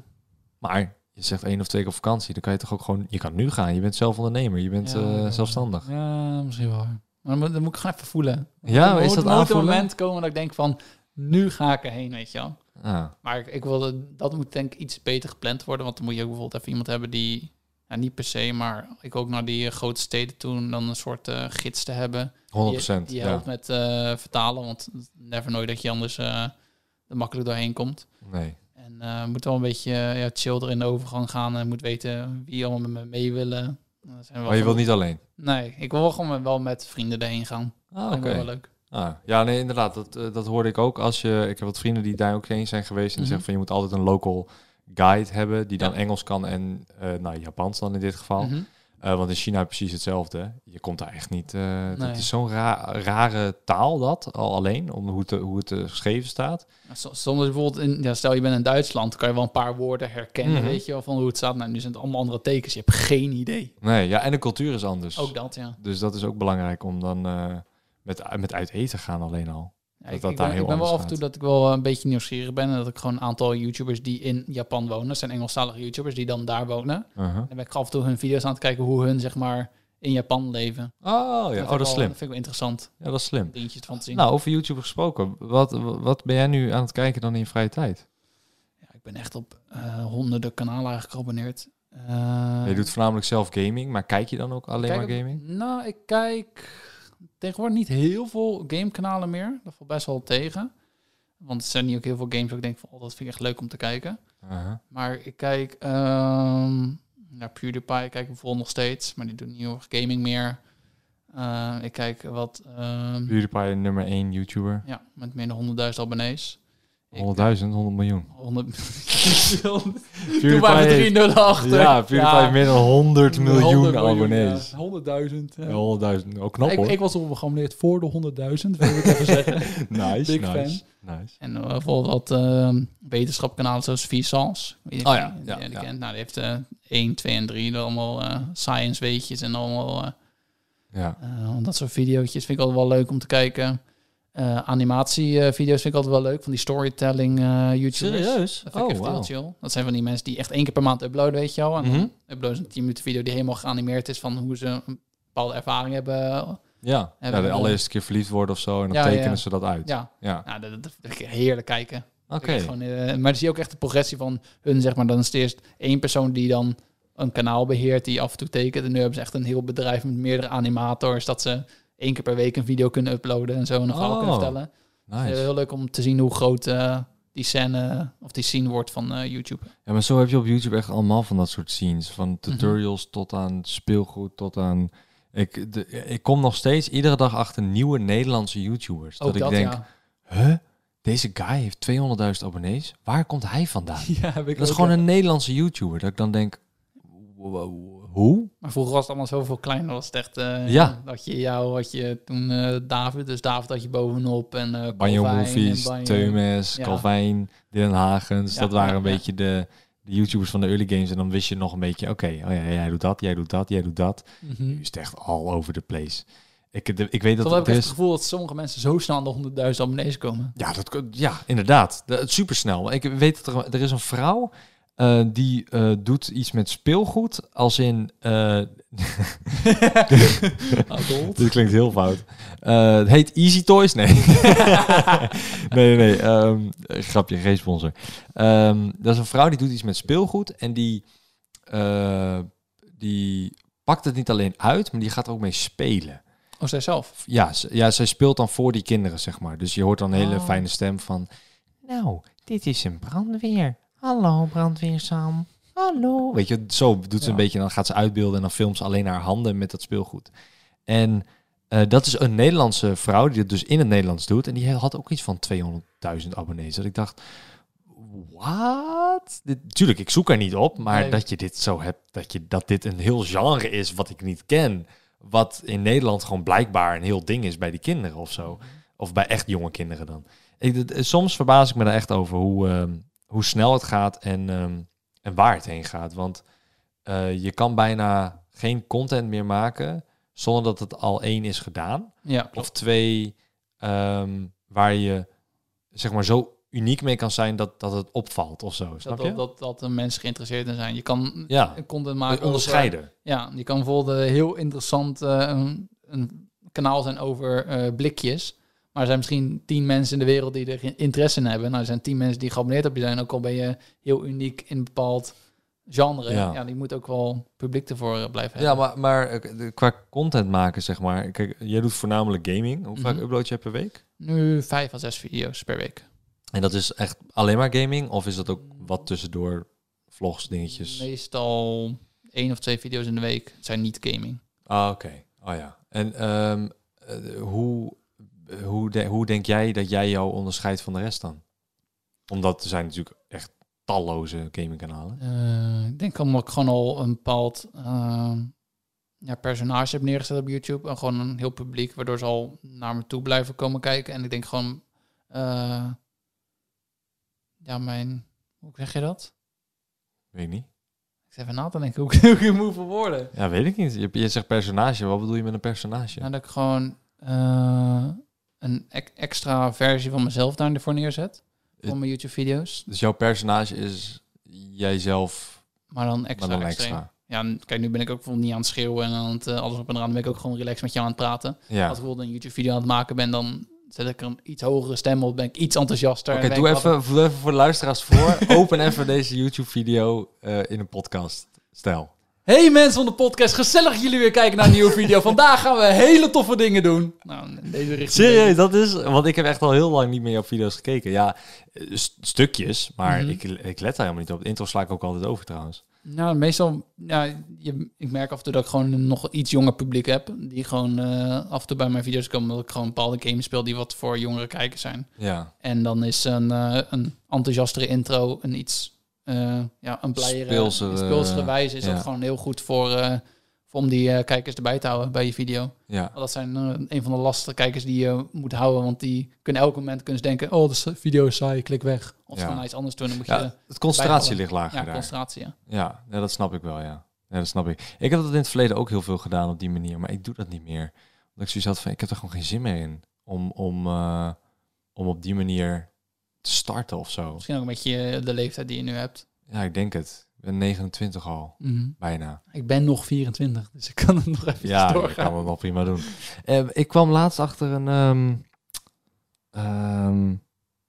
Maar je zegt één of twee keer op vakantie. Dan kan je toch ook gewoon... Je kan nu gaan. Je bent zelf ondernemer. Je bent Ja, eh, zelfstandig. Ja, misschien wel. Maar dan moet, ik gewoon even voelen. Ja, Er is dat er moet een aanvoelen? moment komen dat ik denk van, nu ga ik erheen, weet je wel. Ah, Maar ik, ik wil, dat moet denk ik iets beter gepland worden. Want dan moet je ook bijvoorbeeld even iemand hebben die... Ja, niet per se, maar ik ook naar die eh, grote steden toe... dan een soort eh, gids te hebben. 100 Die, die ja. helpt met eh, vertalen. Want never nooit dat je anders er makkelijk doorheen komt. Nee. En moet wel een beetje ja, chill er in de overgang gaan. En moet weten wie allemaal met me mee willen. Nou, zijn Maar je wilt niet alleen? Nee, ik wil gewoon wel met vrienden erheen gaan. Ah, oké. wel leuk. Ah, ja, nee, inderdaad. Dat, eh, dat hoorde ik ook. Als je, ik heb wat vrienden die daar ook heen zijn geweest. En die Mhm. zeggen van je moet altijd een local guide hebben. Die dan Ja. Engels kan en eh nou, Japans dan in dit geval. Mhm. Eh, want in China precies hetzelfde. Je komt daar echt niet. Nee. Dat is zo'n ra- rare taal dat al alleen. Om hoe het, hoe het geschreven staat. Soms bijvoorbeeld, in, ja, stel je bent in Duitsland, kan je wel een paar woorden herkennen, Mhm. weet je wel, van hoe het staat. Nou, nu zijn het allemaal andere tekens, je hebt geen idee. Nee, ja, en de cultuur is anders. Ook dat, ja. Dus dat is ook belangrijk om dan met, met uit eten gaan alleen al. Ja, Dat ik, dat ik daar ben, heel ik ben wel af en toe dat ik wel een beetje nieuwsgierig ben en dat ik gewoon een aantal YouTubers die in Japan wonen, dat zijn Engelstalige YouTubers die dan daar wonen. Uh-huh. Dan ben ik af en toe hun video's aan het kijken hoe hun, zeg maar, in Japan leven. Oh ja, vind oh, dat is slim. Dat vind ik wel interessant, Ja, dat is slim. dingetjes van te zien. Nou, over YouTube gesproken. Wat, wat ben jij nu aan het kijken dan in je vrije tijd? Ja, ik ben echt op eh, honderden kanalen eigenlijk geabonneerd. Eh, je doet voornamelijk zelf gaming, maar kijk je dan ook alleen maar gaming? Nou, ik kijk tegenwoordig niet heel veel gamekanalen meer. Dat valt best wel tegen. Want er zijn niet ook heel veel games waar ik denk van, oh, dat vind ik echt leuk om te kijken. Uh-huh. Maar ik kijk ehm naar PewDiePie, kijk ik bijvoorbeeld nog steeds, maar die doet niet heel erg gaming meer. Eh, ik kijk wat, ehm, PewDiePie nummer 1 YouTuber. ja, met meer dan 100.000 abonnees. Ik- 100.000, 100 miljoen. 100. Doe maar met heeft- 3 nullen achter. Ja, PewDiePie heeft meer dan 100 miljoen 100 abonnees. ja. 100.000. ja. Ja, 100.000, ook knap ik, hoor. ik was al geabonneerd voor de 100.000, wil ik even zeggen. nice, big nice, nice. En uh, bijvoorbeeld wat ehm wetenschapkanalen zoals je Oh ja, die- ja, die, ja. kent. Nou, die heeft eh 1, 2 en 3. Allemaal eh, science weetjes en allemaal eh, Ja. eh, dat soort video's. Vind ik altijd wel leuk om te kijken. Eh animatievideo's vind ik altijd wel leuk. Van die storytelling eh YouTubers. Serieus? Dat vind ik Oh, echt heel chill. Dat zijn van die mensen die echt één keer per maand uploaden, weet je wel. En Mhm. uploaden een 10 minuten video die helemaal geanimeerd is van hoe ze een bepaalde ervaring hebben. Ja, ja Hebben de we- allereerste keer verliefd worden of zo. En dan Ja, ja, tekenen ja. ze dat uit. Ja, Ja. nou, dat, heerlijk kijken. Oké. Eh, maar dan zie je ook echt de progressie van hun, zeg maar. Dan is het eerst één persoon die dan een kanaal beheert, die af en toe tekent. En nu hebben ze echt een heel bedrijf met meerdere animators, dat ze één keer per week een video kunnen uploaden en zo een verhaal Oh, kunnen vertellen. Nice. Eh, heel leuk om te zien hoe groot eh, die scène of die scene wordt van eh, YouTube. Ja, maar zo heb je op YouTube echt allemaal van dat soort scenes. Van Mhm. tutorials tot aan speelgoed, tot aan... Ik, de, ik kom nog steeds iedere dag achter nieuwe Nederlandse YouTubers. Ook dat, dat, ik denk, ja. huh? Deze guy heeft 200.000 abonnees? Waar komt hij vandaan? ja heb ik Dat is gewoon een Nederlandse YouTuber. Dat ik dan denk, wow, hoe? Maar vroeger was het allemaal zoveel kleiner. Was het echt, eh, Ja. Dat je jou, had je toen eh, David, dus David had je bovenop en eh Banjo Movies, Teumes, Ja. Calvijn, Dylan Hagens. Ja, dat waren een beetje de, de YouTubers van de early games. En dan wist je nog een beetje, oké, oh ja, jij doet dat, jij doet dat, jij doet dat. Nu is het echt all over the place. Ik, de, ik weet dat heb het ik het gevoel dat sommige mensen zo snel aan de 100.000 abonnees komen. Ja, dat, ja, inderdaad. De, het supersnel. Ik weet dat er, er is een vrouw eh, die eh, doet iets met speelgoed. Als in... Adult. Dit klinkt heel fout. Het heet Easy Toys? Nee. nee, nee, nee. Ehm, grapje, geen sponsor. Ehm, dat is een vrouw die doet iets met speelgoed. En die, die pakt het niet alleen uit, maar die gaat er ook mee spelen. Oh, zij zelf. Ja, ja, zij speelt dan voor die kinderen, zeg maar. Dus je hoort dan een hele Oh. fijne stem van... Nou, dit is een brandweer. Hallo, brandweer Sam. Hallo. Weet je, zo doet ze Ja. een beetje. Dan gaat ze uitbeelden en dan filmt ze alleen haar handen met dat speelgoed. En eh, dat is een Nederlandse vrouw die het dus in het Nederlands doet. En die had ook iets van 200.000 abonnees. Dat ik dacht, wat? Tuurlijk, ik zoek er niet op. Maar Nee. dat je dit zo hebt, dat, je, dat dit een heel genre is wat ik niet ken. Wat in Nederland gewoon blijkbaar een heel ding is bij die kinderen of zo. Of bij echt jonge kinderen dan. Ik, soms verbaas ik me daar echt over hoe, ehm, hoe snel het gaat en, ehm, en waar het heen gaat. Want eh, je kan bijna geen content meer maken zonder dat het al één is gedaan. Ja, Of twee ehm, waar je zeg maar zo uniek mee kan zijn dat, dat het opvalt of zo. Snap dat, je? dat, dat, dat de mensen geïnteresseerd in zijn. Je kan ja, content maken. over- onderscheiden. ja, je kan bijvoorbeeld een heel interessant eh, een, een kanaal zijn over eh, blikjes. Maar er zijn misschien tien mensen in de wereld die er interesse in hebben. Nou, er zijn tien mensen die geabonneerd op je zijn. Ook al ben je heel uniek in een bepaald genre. Ja. Ja, die moet ook wel publiek ervoor eh, blijven Ja, hebben. maar, maar eh, qua content maken, zeg maar. Kijk, jij doet voornamelijk gaming. Hoe vaak Mhm. upload je per week? Nu vijf à zes video's per week. En dat is echt alleen maar gaming? Of is dat ook wat tussendoor vlogs, dingetjes? Meestal één of twee video's in de week. Zijn niet gaming. Ah, oké. Oh ja. En ehm, eh, hoe, hoe, de- hoe denk jij dat jij jou onderscheidt van de rest dan? Omdat er zijn natuurlijk echt talloze gamingkanalen. Eh, ik denk omdat ik gewoon al een bepaald eh, ja, personage heb neergezet op YouTube. En gewoon een heel publiek, waardoor ze al naar me toe blijven komen kijken. En ik denk gewoon, eh, ja, mijn, hoe zeg je dat? Weet niet. Ik even na te denken hoe ik, hoe ik moet verwoorden. Ja, weet ik niet. Je, je zegt personage. Wat bedoel je met een personage? Nou, dat ik gewoon eh, een ex- extra versie van mezelf daarvoor neerzet. Voor mijn YouTube-video's. Dus jouw personage is jijzelf, Maar dan extra. maar dan extreem. extra. Ja, kijk, nu ben ik ook niet aan het schreeuwen en aan het, eh, alles op en eraan. Dan ben ik ook gewoon relaxed met jou aan het praten. Ja. Als ik bijvoorbeeld een YouTube-video aan het maken ben, dan zet ik een iets hogere stem op. Ben ik iets enthousiaster. Oké, doe even, voor de luisteraars voor. Open even deze YouTube-video eh, in een podcast. Hey mensen van de podcast, gezellig dat jullie weer kijken naar een nieuwe video. Vandaag gaan we hele toffe dingen doen. Nou, in deze richting. Serieus, dat is... Want ik heb echt al heel lang niet meer op video's gekeken. Ja, st- stukjes, maar Mhm. ik, ik let daar helemaal niet op. De intro sla ik ook altijd over trouwens. Nou, meestal, ja, je, ik merk af en toe dat ik gewoon een nog iets jonger publiek heb. Die gewoon eh, af en toe bij mijn video's komen, omdat ik gewoon bepaalde games speel die wat voor jongere kijkers zijn. Ja. En dan is een, eh, een enthousiastere intro, een iets, ja, een blijere, Speelsere, een speelsere wijze is ja. dat gewoon heel goed voor, eh, voor om die eh, kijkers erbij te houden bij je video. Ja. Want dat zijn eh, een van de lastige kijkers die je moet houden, want die kunnen elk moment kunnen ze denken, oh, de video is saai, klik weg. Of ze Ja. gaan naar iets anders doen, dan moet je, ja, het concentratie ligt lager ja, daar. concentratie, ja. Ja, ja, dat snap ik wel, ja. ja. Dat snap ik. Ik heb dat in het verleden ook heel veel gedaan op die manier, maar ik doe dat niet meer. Omdat ik zoiets had van, ik heb er gewoon geen zin meer in om, om, eh, om op die manier te starten of zo. Misschien ook een beetje de leeftijd die je nu hebt. Ja, ik denk het. Ik ben 29 al, bijna. Ik ben nog 24, dus ik kan het nog even Ja, ik doorgaan. kan het wel prima doen. Eh, ik kwam laatst achter een, ehm, ehm,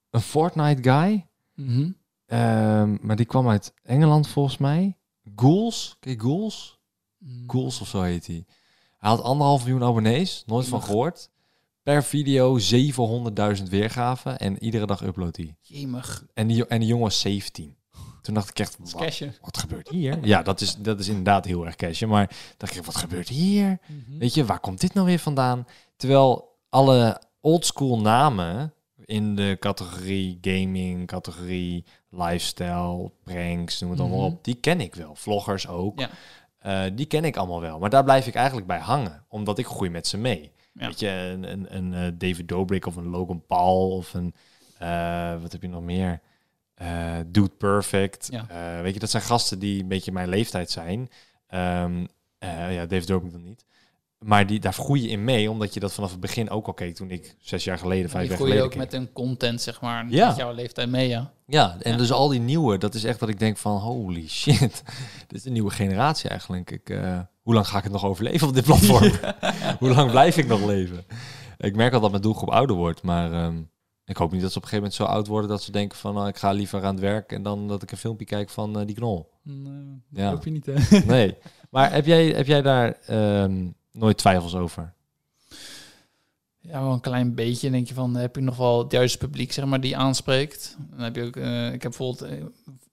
een Fortnite guy. Mhm. Ehm, maar die kwam uit Engeland volgens mij. Ghouls, ken je Ghouls? Mm. Ghouls of zo heet hij. Hij had anderhalf miljoen abonnees, nooit van gehoord. Per video 700.000 weergaven en iedere dag uploadt hij. Jemig. En die, en die jongen was 17. Toen dacht ik echt, wat, wat gebeurt hier? Ja, dat is, dat is inderdaad heel erg cashje. Maar dacht ik, wat gebeurt hier? Mhm. Weet je, waar komt dit nou weer vandaan? Terwijl alle oldschool namen in de categorie gaming, categorie lifestyle, pranks, noem het allemaal Mhm. op, die ken ik wel. Vloggers ook. Ja. Eh, die ken ik allemaal wel. Maar daar blijf ik eigenlijk bij hangen, omdat ik groei met ze mee. Ja. Weet je, een, een, een eh, David Dobrik of een Logan Paul of een, eh, wat heb je nog meer? Eh Dude Perfect. Ja. Weet je, dat zijn gasten die een beetje mijn leeftijd zijn. Ehm, eh, ja, David Dobrik dan niet. Maar die, daar groei je in mee, omdat je dat vanaf het begin ook al keek toen ik zes jaar geleden, vijf jaar groei je geleden ook keek. met een content, zeg maar, Ja. met jouw leeftijd mee, ja. Ja, en Ja. dus al die nieuwe, dat is echt dat ik denk van holy shit, dit is de nieuwe generatie eigenlijk. Ik, eh, hoe lang ga ik het nog overleven op dit platform? hoe lang blijf ik nog leven? Ik merk al dat mijn doelgroep ouder wordt, maar ehm, ik hoop niet dat ze op een gegeven moment zo oud worden dat ze denken van nou, ik ga liever aan het werk en dan dat ik een filmpje kijk van eh, die knol. Nee, Ja. hoop je niet, hè? Nee, Maar heb jij, heb jij daar ehm, nooit twijfels over? Ja, wel een klein beetje. denk je van, heb je nog wel het juiste publiek, zeg maar, die aanspreekt. Dan heb je ook, eh, ik heb bijvoorbeeld eh,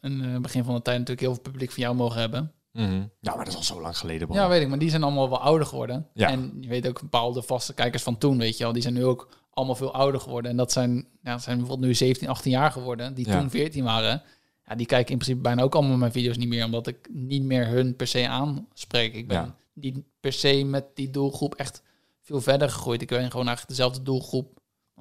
in het begin van de tijd natuurlijk heel veel publiek van jou mogen hebben. Mhm. Ja, maar dat is al zo lang geleden. Bro. Ja, weet ik, maar die zijn allemaal wel ouder geworden. Ja. En je weet ook bepaalde vaste kijkers van toen, weet je wel, die zijn nu ook allemaal veel ouder geworden. En dat zijn, ja, zijn bijvoorbeeld nu 17, 18 jaar geworden, die Ja. toen 14 waren. Ja, die kijken in principe bijna ook allemaal mijn video's niet meer, omdat ik niet meer hun per se aanspreek. Ik ben Ja. Niet per se met die doelgroep echt veel verder gegroeid. Ik ben gewoon eigenlijk dezelfde doelgroep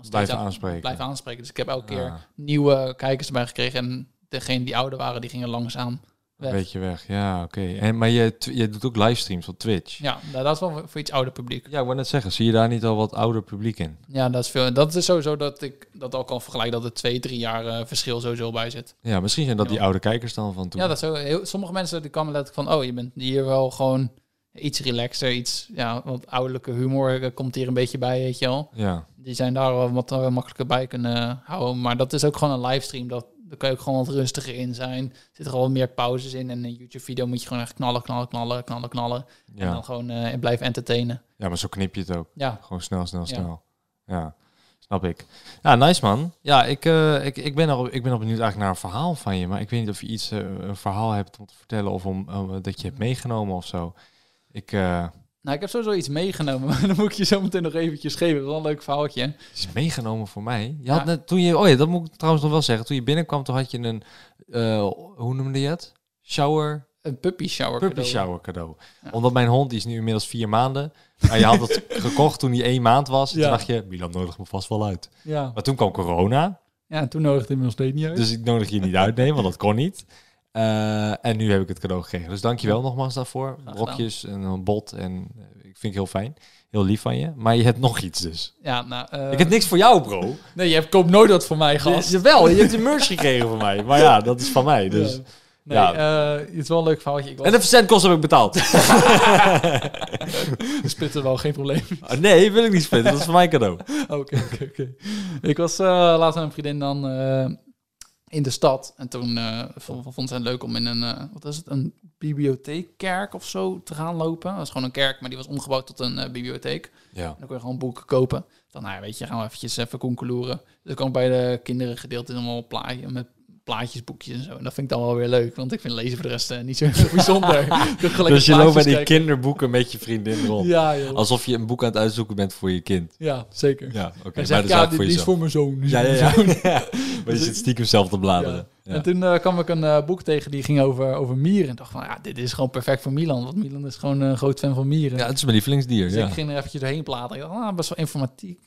Blijven aan- aanspreken. blijven aanspreken. Dus ik heb elke keer Ah. nieuwe kijkers erbij gekregen. En degene die ouder waren, die gingen langzaam weg. Een beetje weg, ja, oké. En Maar je, je doet ook livestreams op Twitch. Ja, nou, dat is wel voor iets ouder publiek. Ja, ik wou net zeggen, zie je daar niet al wat ouder publiek in? Ja, dat is veel. Dat is sowieso dat ik dat al kan vergelijken dat er twee, drie jaar eh, verschil sowieso bij zit. Ja, misschien zijn dat die oude kijkers dan van toen. Ja, dat is zo. Heel, sommige mensen die komen letterlijk van, oh, je bent hier wel gewoon iets relaxer, iets, ja, wat ouderlijke humor eh, komt hier een beetje bij, weet je wel. Ja, Die zijn daar wel wat makkelijker bij kunnen houden. Maar dat is ook gewoon een livestream. Dat, daar kan je ook gewoon wat rustiger in zijn. Er zitten gewoon meer pauzes in. En een YouTube-video moet je gewoon echt knallen, knallen, knallen, knallen, knallen. En ja. dan gewoon eh blijven entertainen. ja, maar zo knip je het ook. Ja, Gewoon snel, snel, snel. Ja, snap ik. Ja, nice man. Ja, ik, eh, ik, ik, ben al, ik ben al benieuwd eigenlijk naar een verhaal van je. Maar ik weet niet of je iets, een verhaal hebt om te vertellen of om, dat je hebt meegenomen of zo. Ik, eh, Nou, ik heb sowieso iets meegenomen, maar dan moet ik je zo meteen nog eventjes geven. Dat is wel een leuk verhaaltje. Het is meegenomen voor mij. Je had net, toen je, oh ja, dat moet ik trouwens nog wel zeggen. Toen je binnenkwam, toen had je een, eh, hoe noemde je het? Shower, Een puppy shower puppy cadeau. shower cadeau. Ja. Omdat mijn hond, die is nu inmiddels vier maanden. Maar je had het gekocht toen hij één maand was. Ja. Toen dacht je, Milan nodigt me vast wel uit. Ja. Maar toen kwam corona. ja, en toen nodigde hij me nog steeds niet uit. Dus ik nodig je niet uit, nee, want dat kon niet. Eh, en nu heb ik het cadeau gekregen. Dus dankjewel nogmaals daarvoor. Brokjes en een bot. En eh, ik vind ik heel fijn. Heel lief van je. Maar je hebt nog iets dus. ja, nou... eh, ik heb niks voor jou, bro. Nee, je hebt, koopt nooit wat voor mij, gast. Je, jawel, je hebt een merch gekregen van mij. Maar ja, dat is van mij. Dus. Ja. Nee, Ja. het is wel een leuk verhaaltje. Ik was En de verzendkosten heb ik betaald. splitten wel, geen probleem. Ah, nee, wil ik niet spitten. Dat is voor mijn cadeau. Oké, oké, oké. Ik was laatst met een vriendin dan in de stad. En toen vond, vond ze het leuk om in een, eh, wat is het, een bibliotheekkerk of zo te gaan lopen. Dat is gewoon een kerk, maar die was omgebouwd tot een eh, bibliotheek. Ja. En dan kon je gewoon boeken kopen. Dan, nou ja, weet je, gaan we eventjes even konkeloeren. Dus dan kwam bij de kinderen gedeeld in allemaal plaatje, met plaatjes, boekjes en zo. En dat vind ik dan wel weer leuk, want ik vind lezen voor de rest eh, niet zo bijzonder. Dus Dus je loopt bij die kinderboeken met je vriendin rond. Ja, joh. Alsof je een boek aan het uitzoeken bent voor je kind. ja, zeker. Ja, oké. Maar dat is ja, ook dit, voor is voor mijn zoon. Ja, ja, ja. Maar je zit stiekem zelf te bladeren. Ja. En toen eh, kwam ik een eh, boek tegen die ging over, over mieren. En dacht van, ja, dit is gewoon perfect voor Milan. Want Milan is gewoon een groot fan van mieren. Ja, het is mijn lievelingsdier. dus Ja. ik ging er eventjes doorheen platen. Ik dacht, ah, best wel informatiek,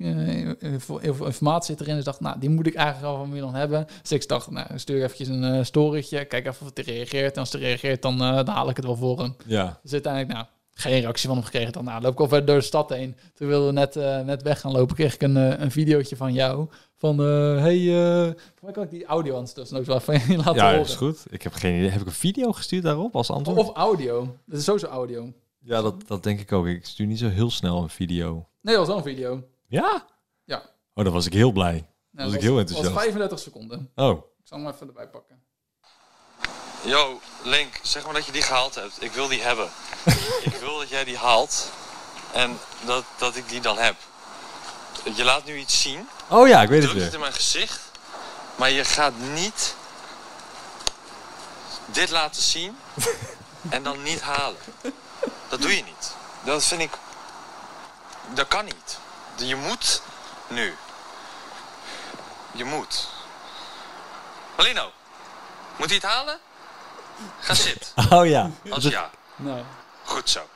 info- info- informatie zit erin. Dus ik dacht, nou, die moet ik eigenlijk al van Milan hebben. Dus ik dacht, nou, stuur eventjes een storytje. Kijk even of hij reageert. En als hij reageert, dan, dan haal ik het wel voor hem. ja. Dus uiteindelijk, nou, geen reactie van hem gekregen. Dan nou, loop ik al verder door de stad heen. Toen wilden we net, eh, net weg gaan lopen. Kreeg ik een, eh, een videootje van jou. Van, eh, hey, eh voor mij kan ik die audio anders ook wel van je laten Ja, horen. is goed. Ik heb geen idee. Heb ik een video gestuurd daarop als antwoord? Of audio. Dat is sowieso audio. Ja, dat, dat denk ik ook. Ik stuur niet zo heel snel een video. Nee, dat was wel een video. Ja? Ja. Oh, dan was ik heel blij. Nou, Was dat ik heel Dat enthousiast. was 35 seconden. Oh. Ik zal hem even erbij pakken. Yo, Link, zeg maar dat je die gehaald hebt. Ik wil die hebben. ik wil dat jij die haalt. En dat, dat ik die dan heb. Je laat nu iets zien. Oh ja, ik weet het Druk het weer. in mijn gezicht. Maar je gaat niet dit laten zien. en dan niet halen. Dat doe je niet. Dat vind ik... Dat kan niet. Je moet nu. Je moet. Malino, moet hij het halen? Ga zitten. Oh ja. Als ja. Nou, Goed zo.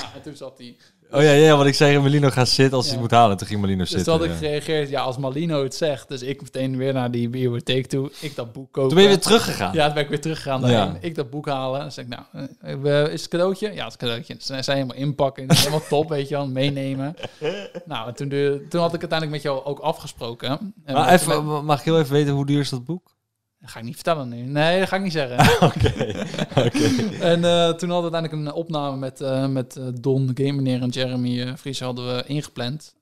nou, en toen zat hij. Oh ja, ja, want ik zei Melino gaat zitten als hij Ja. het moet halen. Toen ging Melino Dus zitten. toen had ik gereageerd, ja, als Malino het zegt. Dus ik meteen weer naar die bibliotheek toe. Ik dat boek kopen. Toen ben je weer teruggegaan. Ja, toen ben ik weer teruggegaan daarheen. Ja. Ik dat boek halen. Dan zeg ik, nou, eh, eh, is het cadeautje? Ja, het is cadeautje. Dus zijn helemaal inpakken. helemaal top, weet je wel. Meenemen. Nou, en toen, de, toen had ik uiteindelijk met jou ook afgesproken. En Maar even, mag ik heel even weten hoe duur is dat boek? Dat ga ik niet vertellen nu. Nee, dat ga ik niet zeggen. Oké. En eh, toen hadden we uiteindelijk een opname met, eh, met eh, Don, Game Meneer en Jeremy Vries hadden we ingepland.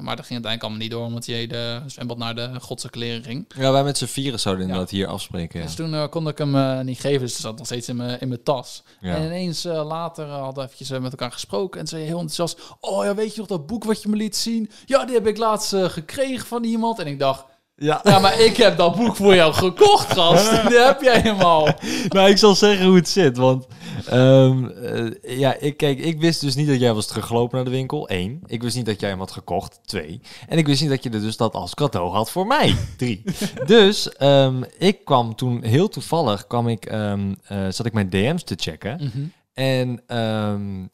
Maar dat ging uiteindelijk allemaal niet door, omdat hij de zwembad naar de godse ging. Ja, wij met z'n vieren zouden inderdaad hier afspreken. Ja. Dus toen kon ik hem niet geven, dus zat nog steeds in mijn, in mijn tas. Ja. En ineens later hadden we eventjes met elkaar gesproken en zei heel enthousiast... Oh ja, weet je nog dat boek wat je me liet zien? Ja, die heb ik laatst gekregen van iemand. En ik dacht, Ja. ja, maar ik heb dat boek voor jou gekocht, gast. Die heb jij helemaal. nou, ik zal zeggen hoe het zit. Want ehm, eh, ja, ik, kijk, ik wist dus niet dat jij was teruggelopen naar de winkel. Eén. Ik wist niet dat jij hem had gekocht. Twee. En ik wist niet dat je er dus dat als cadeau had voor mij. Drie. dus ehm, ik kwam toen heel toevallig, kwam ik, ehm, eh, zat ik mijn DM's te checken. En ehm,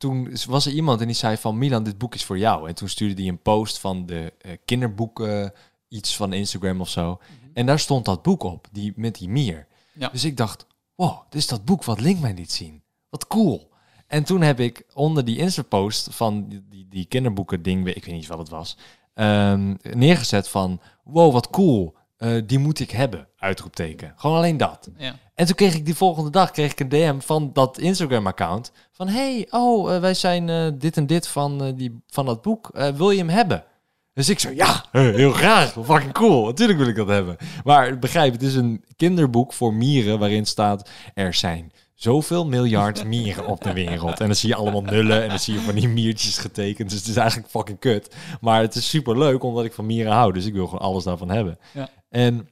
toen was er iemand en die zei van Milan, dit boek is voor jou. En toen stuurde hij een post van de eh, kinderboeken, iets van Instagram of zo. En daar stond dat boek op, die, met die mier. Ja. Dus ik dacht, wow, dit is dat boek wat Link mij liet zien. Wat cool. En toen heb ik onder die Insta-post van die, die, die kinderboeken ding, ik weet niet wat het was, ehm, neergezet van, wow, wat cool. Eh, die moet ik hebben, uitroepteken. Gewoon alleen dat. Ja. En toen kreeg ik die volgende dag kreeg ik een DM van dat Instagram-account. Van hey, oh, eh, wij zijn eh, dit en dit van, die, van dat boek. Wil je hem hebben? Dus ik zo, ja, heel graag. Fucking cool. Natuurlijk wil ik dat hebben. Maar begrijp, het is een kinderboek voor mieren waarin staat... er zijn zoveel miljard mieren op de wereld. En dan zie je allemaal nullen en dan zie je van die miertjes getekend. Dus het is eigenlijk fucking kut. Maar het is super leuk omdat ik van mieren hou. Dus ik wil gewoon alles daarvan hebben. Ja. En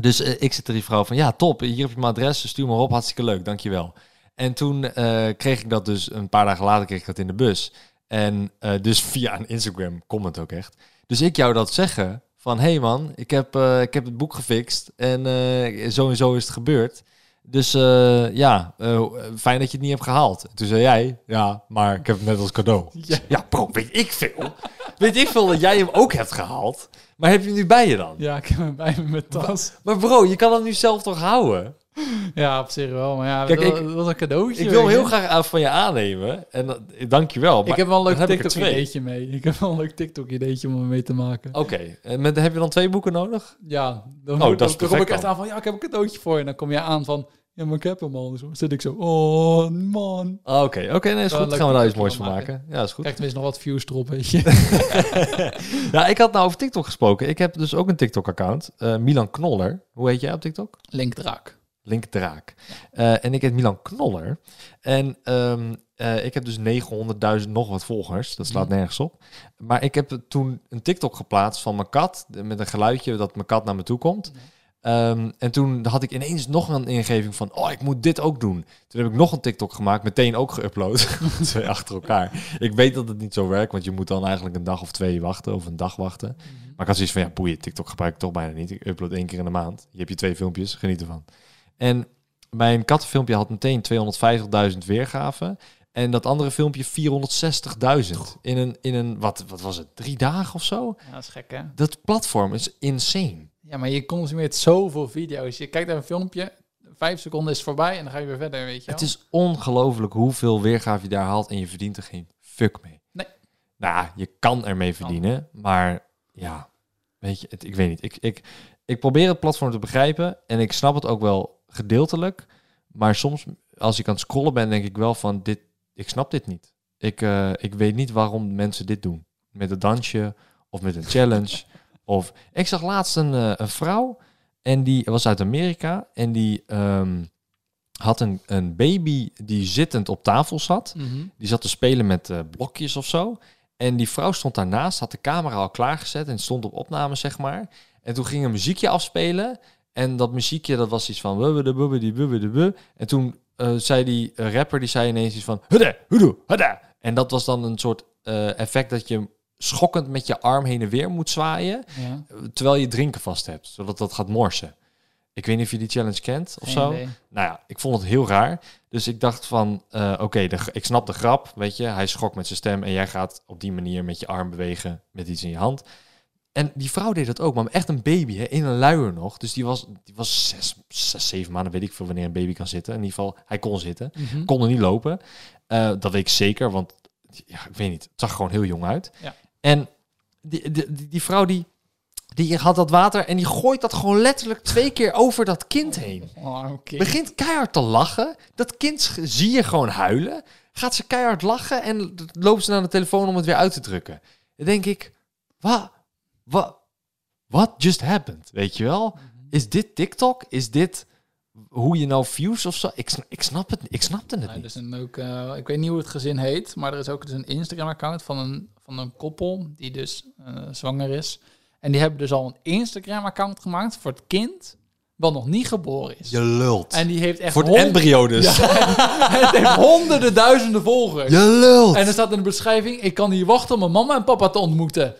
dus eh, ik zit er die vrouw van, ja top, hier heb je mijn adres, stuur maar op, hartstikke leuk, dankjewel. En toen eh, kreeg ik dat dus, een paar dagen later kreeg ik dat in de bus. En eh, dus via een Instagram comment ook echt. Dus ik jou dat zeggen van, hé hey man, ik heb, eh, ik heb het boek gefixt en eh, zo en zo is het gebeurd. Dus ja, fijn dat je het niet hebt gehaald. Toen zei jij, ja, maar ik heb het net als cadeau. Ja. Ja, bro, weet ik veel. weet ik veel dat jij hem ook hebt gehaald. Maar heb je hem nu bij je dan? Ja, ik heb hem bij me in mijn tas. Maar bro, je kan hem nu zelf toch houden? Ja, op zich wel. Maar ja, Kijk, dat, ik- dat was een cadeautje. Ik wil heel je. graag van je aannemen. En je wel. Ik heb wel een leuk dan. TikTok-ideetje mee. Ik heb wel een leuk TikTok-ideetje om mee te maken. Oké, en met, heb je dan twee boeken nodig? Ja, dan, Oh, dan, dat is dan kom ik echt dan. aan van, ja, ik heb een cadeautje voor je. En dan kom je aan van, ja, maar ik heb hem al. Dus dan zit ik zo, oh man. Ah, Oké, oké, nee, is goed. een Gaan we daar iets moois van van maken. Ja, is goed. Krijg tenminste nog wat views erop, weet je. Ja, ik had nou over TikTok gesproken. Ik heb dus ook een TikTok-account. eh, Milan Knoller. Hoe heet jij op TikTok? Linkdraak. Link Draak. Eh, en ik heet Milan Knoller. En ehm, eh, ik heb dus 900.000 nog wat volgers. Dat slaat nergens op. Maar ik heb toen een TikTok geplaatst van mijn kat. Met een geluidje dat mijn kat naar me toe komt. Ehm, en toen had ik ineens nog een ingeving van... Oh, ik moet dit ook doen. Toen heb ik nog een TikTok gemaakt. Meteen ook geüpload. Twee achter elkaar. Ik weet dat het niet zo werkt. Want je moet dan eigenlijk een dag of twee wachten. Of een dag wachten. Maar ik had zoiets van... Ja, boeien. TikTok gebruik ik toch bijna niet. Ik upload één keer in de maand. Je hebt je twee filmpjes. Geniet ervan. En mijn kattenfilmpje had meteen 250.000 weergaven. En dat andere filmpje 460.000. In een, in een wat, wat was het, drie dagen of zo? Ja, dat is gek, hè? Dat platform is insane. Ja, maar je consumeert zoveel video's. Je kijkt naar een filmpje, vijf seconden is voorbij en dan ga je weer verder, weet je Het wel. is ongelooflijk hoeveel weergave je daar haalt en je verdient er geen fuck mee. Nee. Nou, je kan ermee verdienen, maar ja, weet je, het, ik weet niet. Ik, ik, ik probeer het platform te begrijpen en ik snap het ook wel gedeeltelijk. Maar soms, als ik aan het scrollen ben, denk ik wel van, dit, ik snap dit niet. Ik, eh, ik weet niet waarom mensen dit doen. Met een dansje of met een challenge. of ik zag laatst een, eh, een vrouw en die was uit Amerika en die ehm, had een, een baby die zittend op tafel zat. Mhm. Die zat te spelen met eh, blokjes of zo. En die vrouw stond daarnaast, had de camera al klaargezet en stond op opname, zeg maar. En toen ging een muziekje afspelen. En dat muziekje, dat was iets van... En toen eh, zei die eh, rapper, die zei ineens iets van... En dat was dan een soort eh, effect dat je schokkend met je arm heen en weer moet zwaaien... Ja, terwijl je drinken vast hebt, zodat dat gaat morsen. Ik weet niet of je die challenge kent of geen zo. idee. Nou ja, ik vond het heel raar. Dus ik dacht van, oké, ik snap de grap, weet je. Hij schokt met zijn stem en jij gaat op die manier met je arm bewegen met iets in je hand. En die vrouw deed dat ook, maar echt een baby, hè, in een luier nog. Dus die was, die was zes, zes, zeven maanden, weet ik veel wanneer een baby kan zitten. In ieder geval, hij kon zitten. Mhm. Kon er niet lopen. Eh, dat weet ik zeker, want ja, ik weet niet. Het zag gewoon heel jong uit. Ja. En die, die, die, die vrouw die, die had dat water en die gooit dat gewoon letterlijk twee keer over dat kind heen. Oh, oké. Begint keihard te lachen. Dat kind zie je gewoon huilen. Gaat ze keihard lachen en loopt ze naar de telefoon om het weer uit te drukken. Dan denk ik, wat, wat, what just happened? Weet je wel? Is dit TikTok? Is dit hoe je nou views of zo? Ik, sna- ik snap het, ik snapte het niet. is een ook, eh, ik weet niet hoe het gezin heet, maar er is ook dus een Instagram-account van een, van een koppel die dus eh, zwanger is. En die hebben dus al een Instagram-account gemaakt voor het kind wat nog niet geboren is. Je lult. En die heeft echt Voor het hond- embryo dus. Ja, het heeft honderden duizenden volgers. Je lult. En er staat in de beschrijving, ik kan hier wachten om mijn mama en papa te ontmoeten.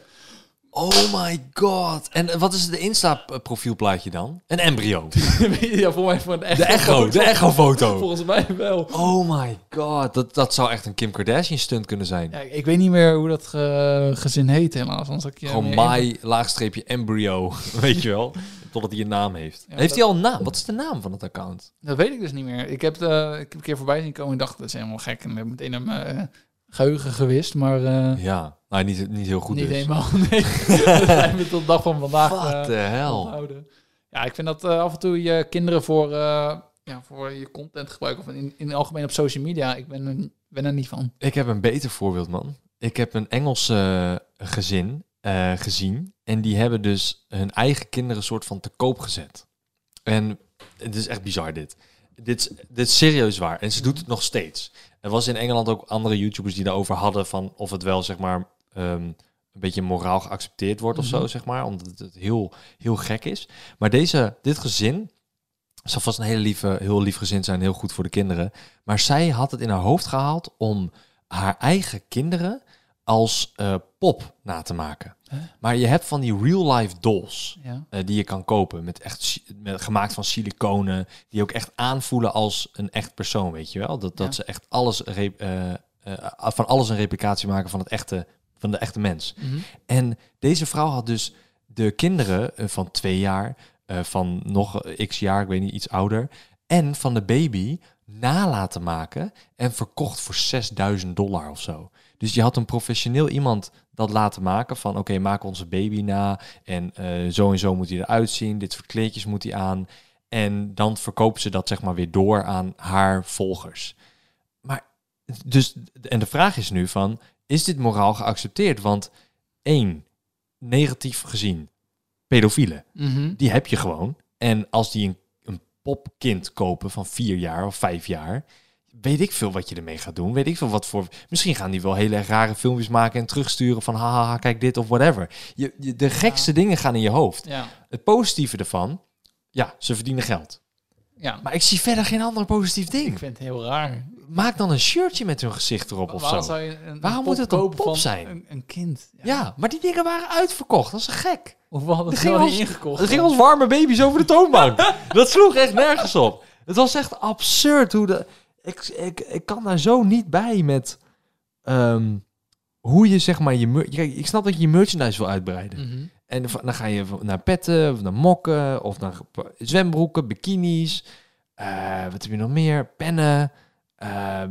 Oh my god. En wat is de Insta-profielplaatje dan? Een embryo. ja, voor mij voor een echte De echo, de echo-foto. Volgens mij wel. Oh my god. Dat, dat zou echt een Kim Kardashian-stunt kunnen zijn. Ja, ik weet niet meer hoe dat ge- gezin heet helaas. Anders ik Gewoon my, laagstreepje embryo. Weet je wel? Totdat hij een naam heeft. Ja, heeft dat- hij al een naam? Wat is de naam van het account? Dat weet ik dus niet meer. Ik heb, het, eh, ik heb een keer voorbij zien komen en dacht, dat is helemaal gek. En ik heb meteen mijn eh, geheugen gewist, maar eh, Ja. Nou, niet, niet heel goed niet dus. helemaal. Nee, dat zijn we tot de dag van vandaag What eh, hell? onthouden. Ja, ik vind dat eh, af en toe je kinderen voor, eh, ja, voor je content gebruiken. Of in, in het algemeen op social media. Ik ben er, ben er niet van. Ik heb een beter voorbeeld, man. Ik heb een Engels eh, gezin gezien. En die hebben dus hun eigen kinderen soort van te koop gezet. En het is echt bizar dit. Dit is, dit is serieus waar. En ze doet het nog steeds. Er was in Engeland ook andere YouTubers die daarover hadden van of het wel zeg maar ehm, een beetje moraal geaccepteerd wordt of zo, zeg maar. Omdat het heel, heel gek is. Maar deze, dit gezin zal vast een hele lieve, heel lief gezin zijn, heel goed voor de kinderen. Maar zij had het in haar hoofd gehaald om haar eigen kinderen als eh, pop na te maken. Huh? Maar je hebt van die real-life dolls Ja. eh, die je kan kopen met echt met, gemaakt van siliconen, die ook echt aanvoelen als een echt persoon, weet je wel? Dat, dat Ja. ze echt alles eh, van alles een replicatie maken van het echte van de echte mens. Mhm. En deze vrouw had dus de kinderen eh, van twee jaar, eh, van nog eh, x jaar, ik weet niet, iets ouder, en van de baby na laten maken en verkocht voor 6000 dollar of zo. Dus je had een professioneel iemand dat laten maken van oké, maak onze baby na en zo en zo moet hij eruit zien, dit soort kleedjes moet hij aan. En dan verkopen ze dat zeg maar weer door aan haar volgers. Maar dus, en de vraag is nu van, is dit moraal geaccepteerd? Want één, negatief gezien, pedofielen, Mhm. die heb je gewoon. En als die een, een popkind kopen van vier jaar of vijf jaar, weet ik veel wat je ermee gaat doen. Weet ik veel wat voor. Misschien gaan die wel hele rare filmpjes maken en terugsturen van haha, kijk dit of whatever. Je, je- de gekste dingen gaan in je hoofd. Ja. Het positieve ervan, ja, ze verdienen geld. ja, Maar ik zie verder geen ander positief ding. ik vind het heel raar. Maak dan een shirtje met hun gezicht erop of zo. zou je een, Waarom een moet het een pop zijn? Een, een kind. Ja, maar die dingen waren uitverkocht. Dat is gek. Hoeveel hadden Er ze ging ons- ingekocht? Er gingen ons warme baby's over de toonbank. dat sloeg echt nergens op. Het was echt absurd hoe de... Ik, ik, ik kan daar zo niet bij met... ehm, hoe je zeg maar je... Kijk, ik snap dat je je merchandise wil uitbreiden. Mhm. En dan ga je naar petten, of naar mokken, of naar zwembroeken, bikinis. eh, wat heb je nog meer? Pennen. Eh,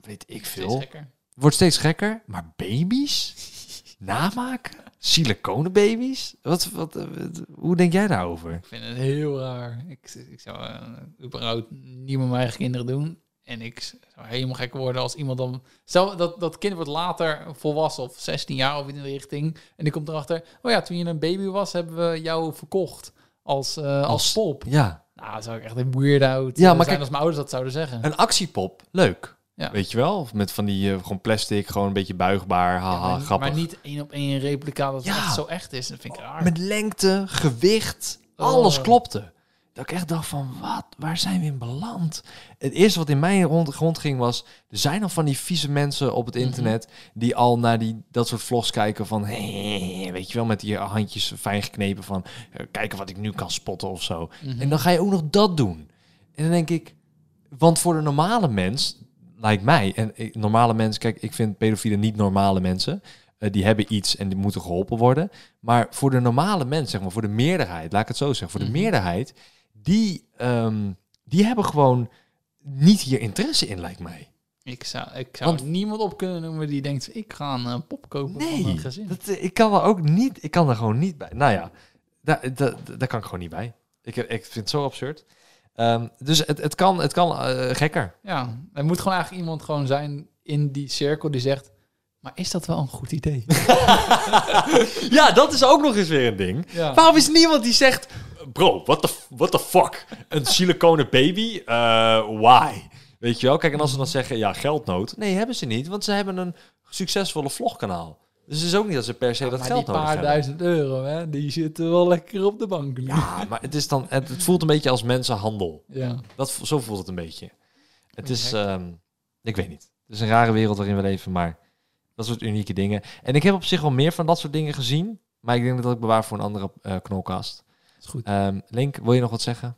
weet ik Steeds veel. gekker. Wordt steeds gekker. Maar baby's? Namaken? Siliconen baby's? Wat, wat, eh, wat- hoe denk jij daarover? Ik vind het heel raar. Ik, ik zou eh, überhaupt niet met mijn eigen kinderen doen. En ik zou helemaal gek worden als iemand dan... Stel, dat, dat kind wordt later volwassen of 16 jaar of in de richting. En die komt erachter... Oh ja, toen je een baby was, hebben we jou verkocht als, eh, als, Als- pop. Ja, Nou, zou ik echt een weird-out Ja, ja, maar zijn kijk- als mijn ouders dat zouden zeggen. een actiepop. Leuk. Ja. Weet je wel? Of Met van die eh, gewoon plastic, gewoon een beetje buigbaar. Haha, Ja, maar, grappig. maar niet één op één replica dat het Ja. zo echt is. Dat vind ik raar. Met lengte, gewicht, Oh. alles klopte. Dat ik echt dacht van, wat? Waar zijn we in beland? Het eerste wat in mij rond, rond ging was... Er zijn al van die vieze mensen op het Mhm. internet... die al naar die, dat soort vlogs kijken van... Hey, weet je wel, met die handjes fijn geknepen van... eh, kijken wat ik nu kan spotten of zo. Mhm. En dan ga je ook nog dat doen. En dan denk ik... Want voor de normale mens, lijkt mij... En normale mensen, kijk, ik vind pedofielen niet normale mensen... Eh, die hebben iets en die moeten geholpen worden. Maar voor de normale mens, zeg maar, voor de meerderheid, laat ik het zo zeggen, voor de Mhm. meerderheid, die, ehm, die hebben gewoon niet hier interesse in, lijkt mij. Ik zou, ik zou Want- niemand op kunnen noemen die denkt... ik ga een eh, pop kopen van Nee, een gezin. dat, eh, ik kan er ook niet, ik kan er gewoon niet bij. Nou ja, daar, daar, daar kan ik gewoon niet bij. Ik, ik vind het zo absurd. Ehm, dus het, het kan, het kan eh, gekker. Ja, er moet gewoon eigenlijk iemand gewoon zijn in die cirkel die zegt... Maar is dat wel een goed idee? ja, dat is ook nog eens weer een ding. ja. Waarom is niemand die zegt... Bro, what the, what the fuck? Een siliconen baby? Eh, why? Weet je wel? Kijk, en als ze dan zeggen, ja, geldnood. Nee, hebben ze niet, want ze hebben een succesvolle vlogkanaal. Dus het is ook niet dat ze per se dat maar geld die nodig paar hebben. duizend euro, hè, die zitten wel lekker op de bank nu. Ja, maar het, is dan, het, het voelt een beetje als mensenhandel. Ja. Dat, zo voelt het een beetje. Het is, ehm, ik weet niet. Het is een rare wereld waarin we leven, maar dat soort unieke dingen. En ik heb op zich wel meer van dat soort dingen gezien, maar ik denk dat ik bewaar voor een andere eh knolkast. Is goed. Ehm, Link, wil je nog wat zeggen?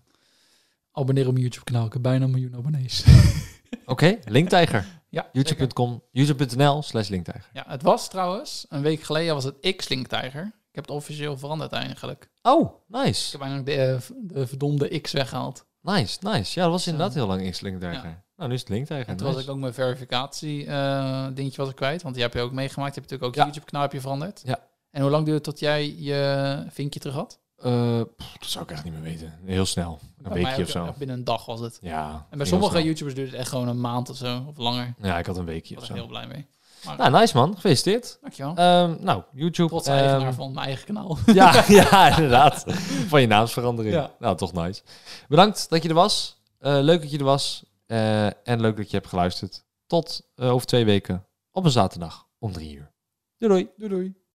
Abonneer op mijn YouTube-kanaal. Ik heb bijna een miljoen abonnees. Oké, Linktijger. ja. YouTube.com, youtube.nl slash linktijger. Ja, het was trouwens, een week geleden was het X-Link-tijger. Ik heb het officieel veranderd eigenlijk. Oh, Ik nice. heb eigenlijk de, eh, de verdomde X weggehaald. Nice, nice. Ja, dat was inderdaad heel lang X Linktijger. Ja. Nou, nu is het Linktijger. En toen was ik ook mijn verificatie eh, dingetje was ik kwijt. Want die heb je ook meegemaakt. Je hebt natuurlijk ook Ja. YouTube-kanaal veranderd. Ja. En hoe lang duurde het tot jij je vinkje terug had? Eh, pff, dat zou ik echt niet meer weten. Heel snel. Een Bij weekje of zo. Binnen een dag was het. Ja. En bij sommige snel. YouTubers duurt het echt gewoon een maand of zo. Of langer. Ja, ik had een weekje Daar of was ik zo. heel blij mee. Maar Nou, nice man. Gefeliciteerd. dankjewel. Ehm, nou, YouTube. Trots eigenaar van mijn eigen kanaal. Ja, ja, inderdaad. Van je naamsverandering. Ja. Nou, toch nice. Bedankt dat je er was. Eh, leuk dat je er was. Eh, en leuk dat je hebt geluisterd. Tot over twee weken op een zaterdag om drie uur. Doei doei. Doei doei.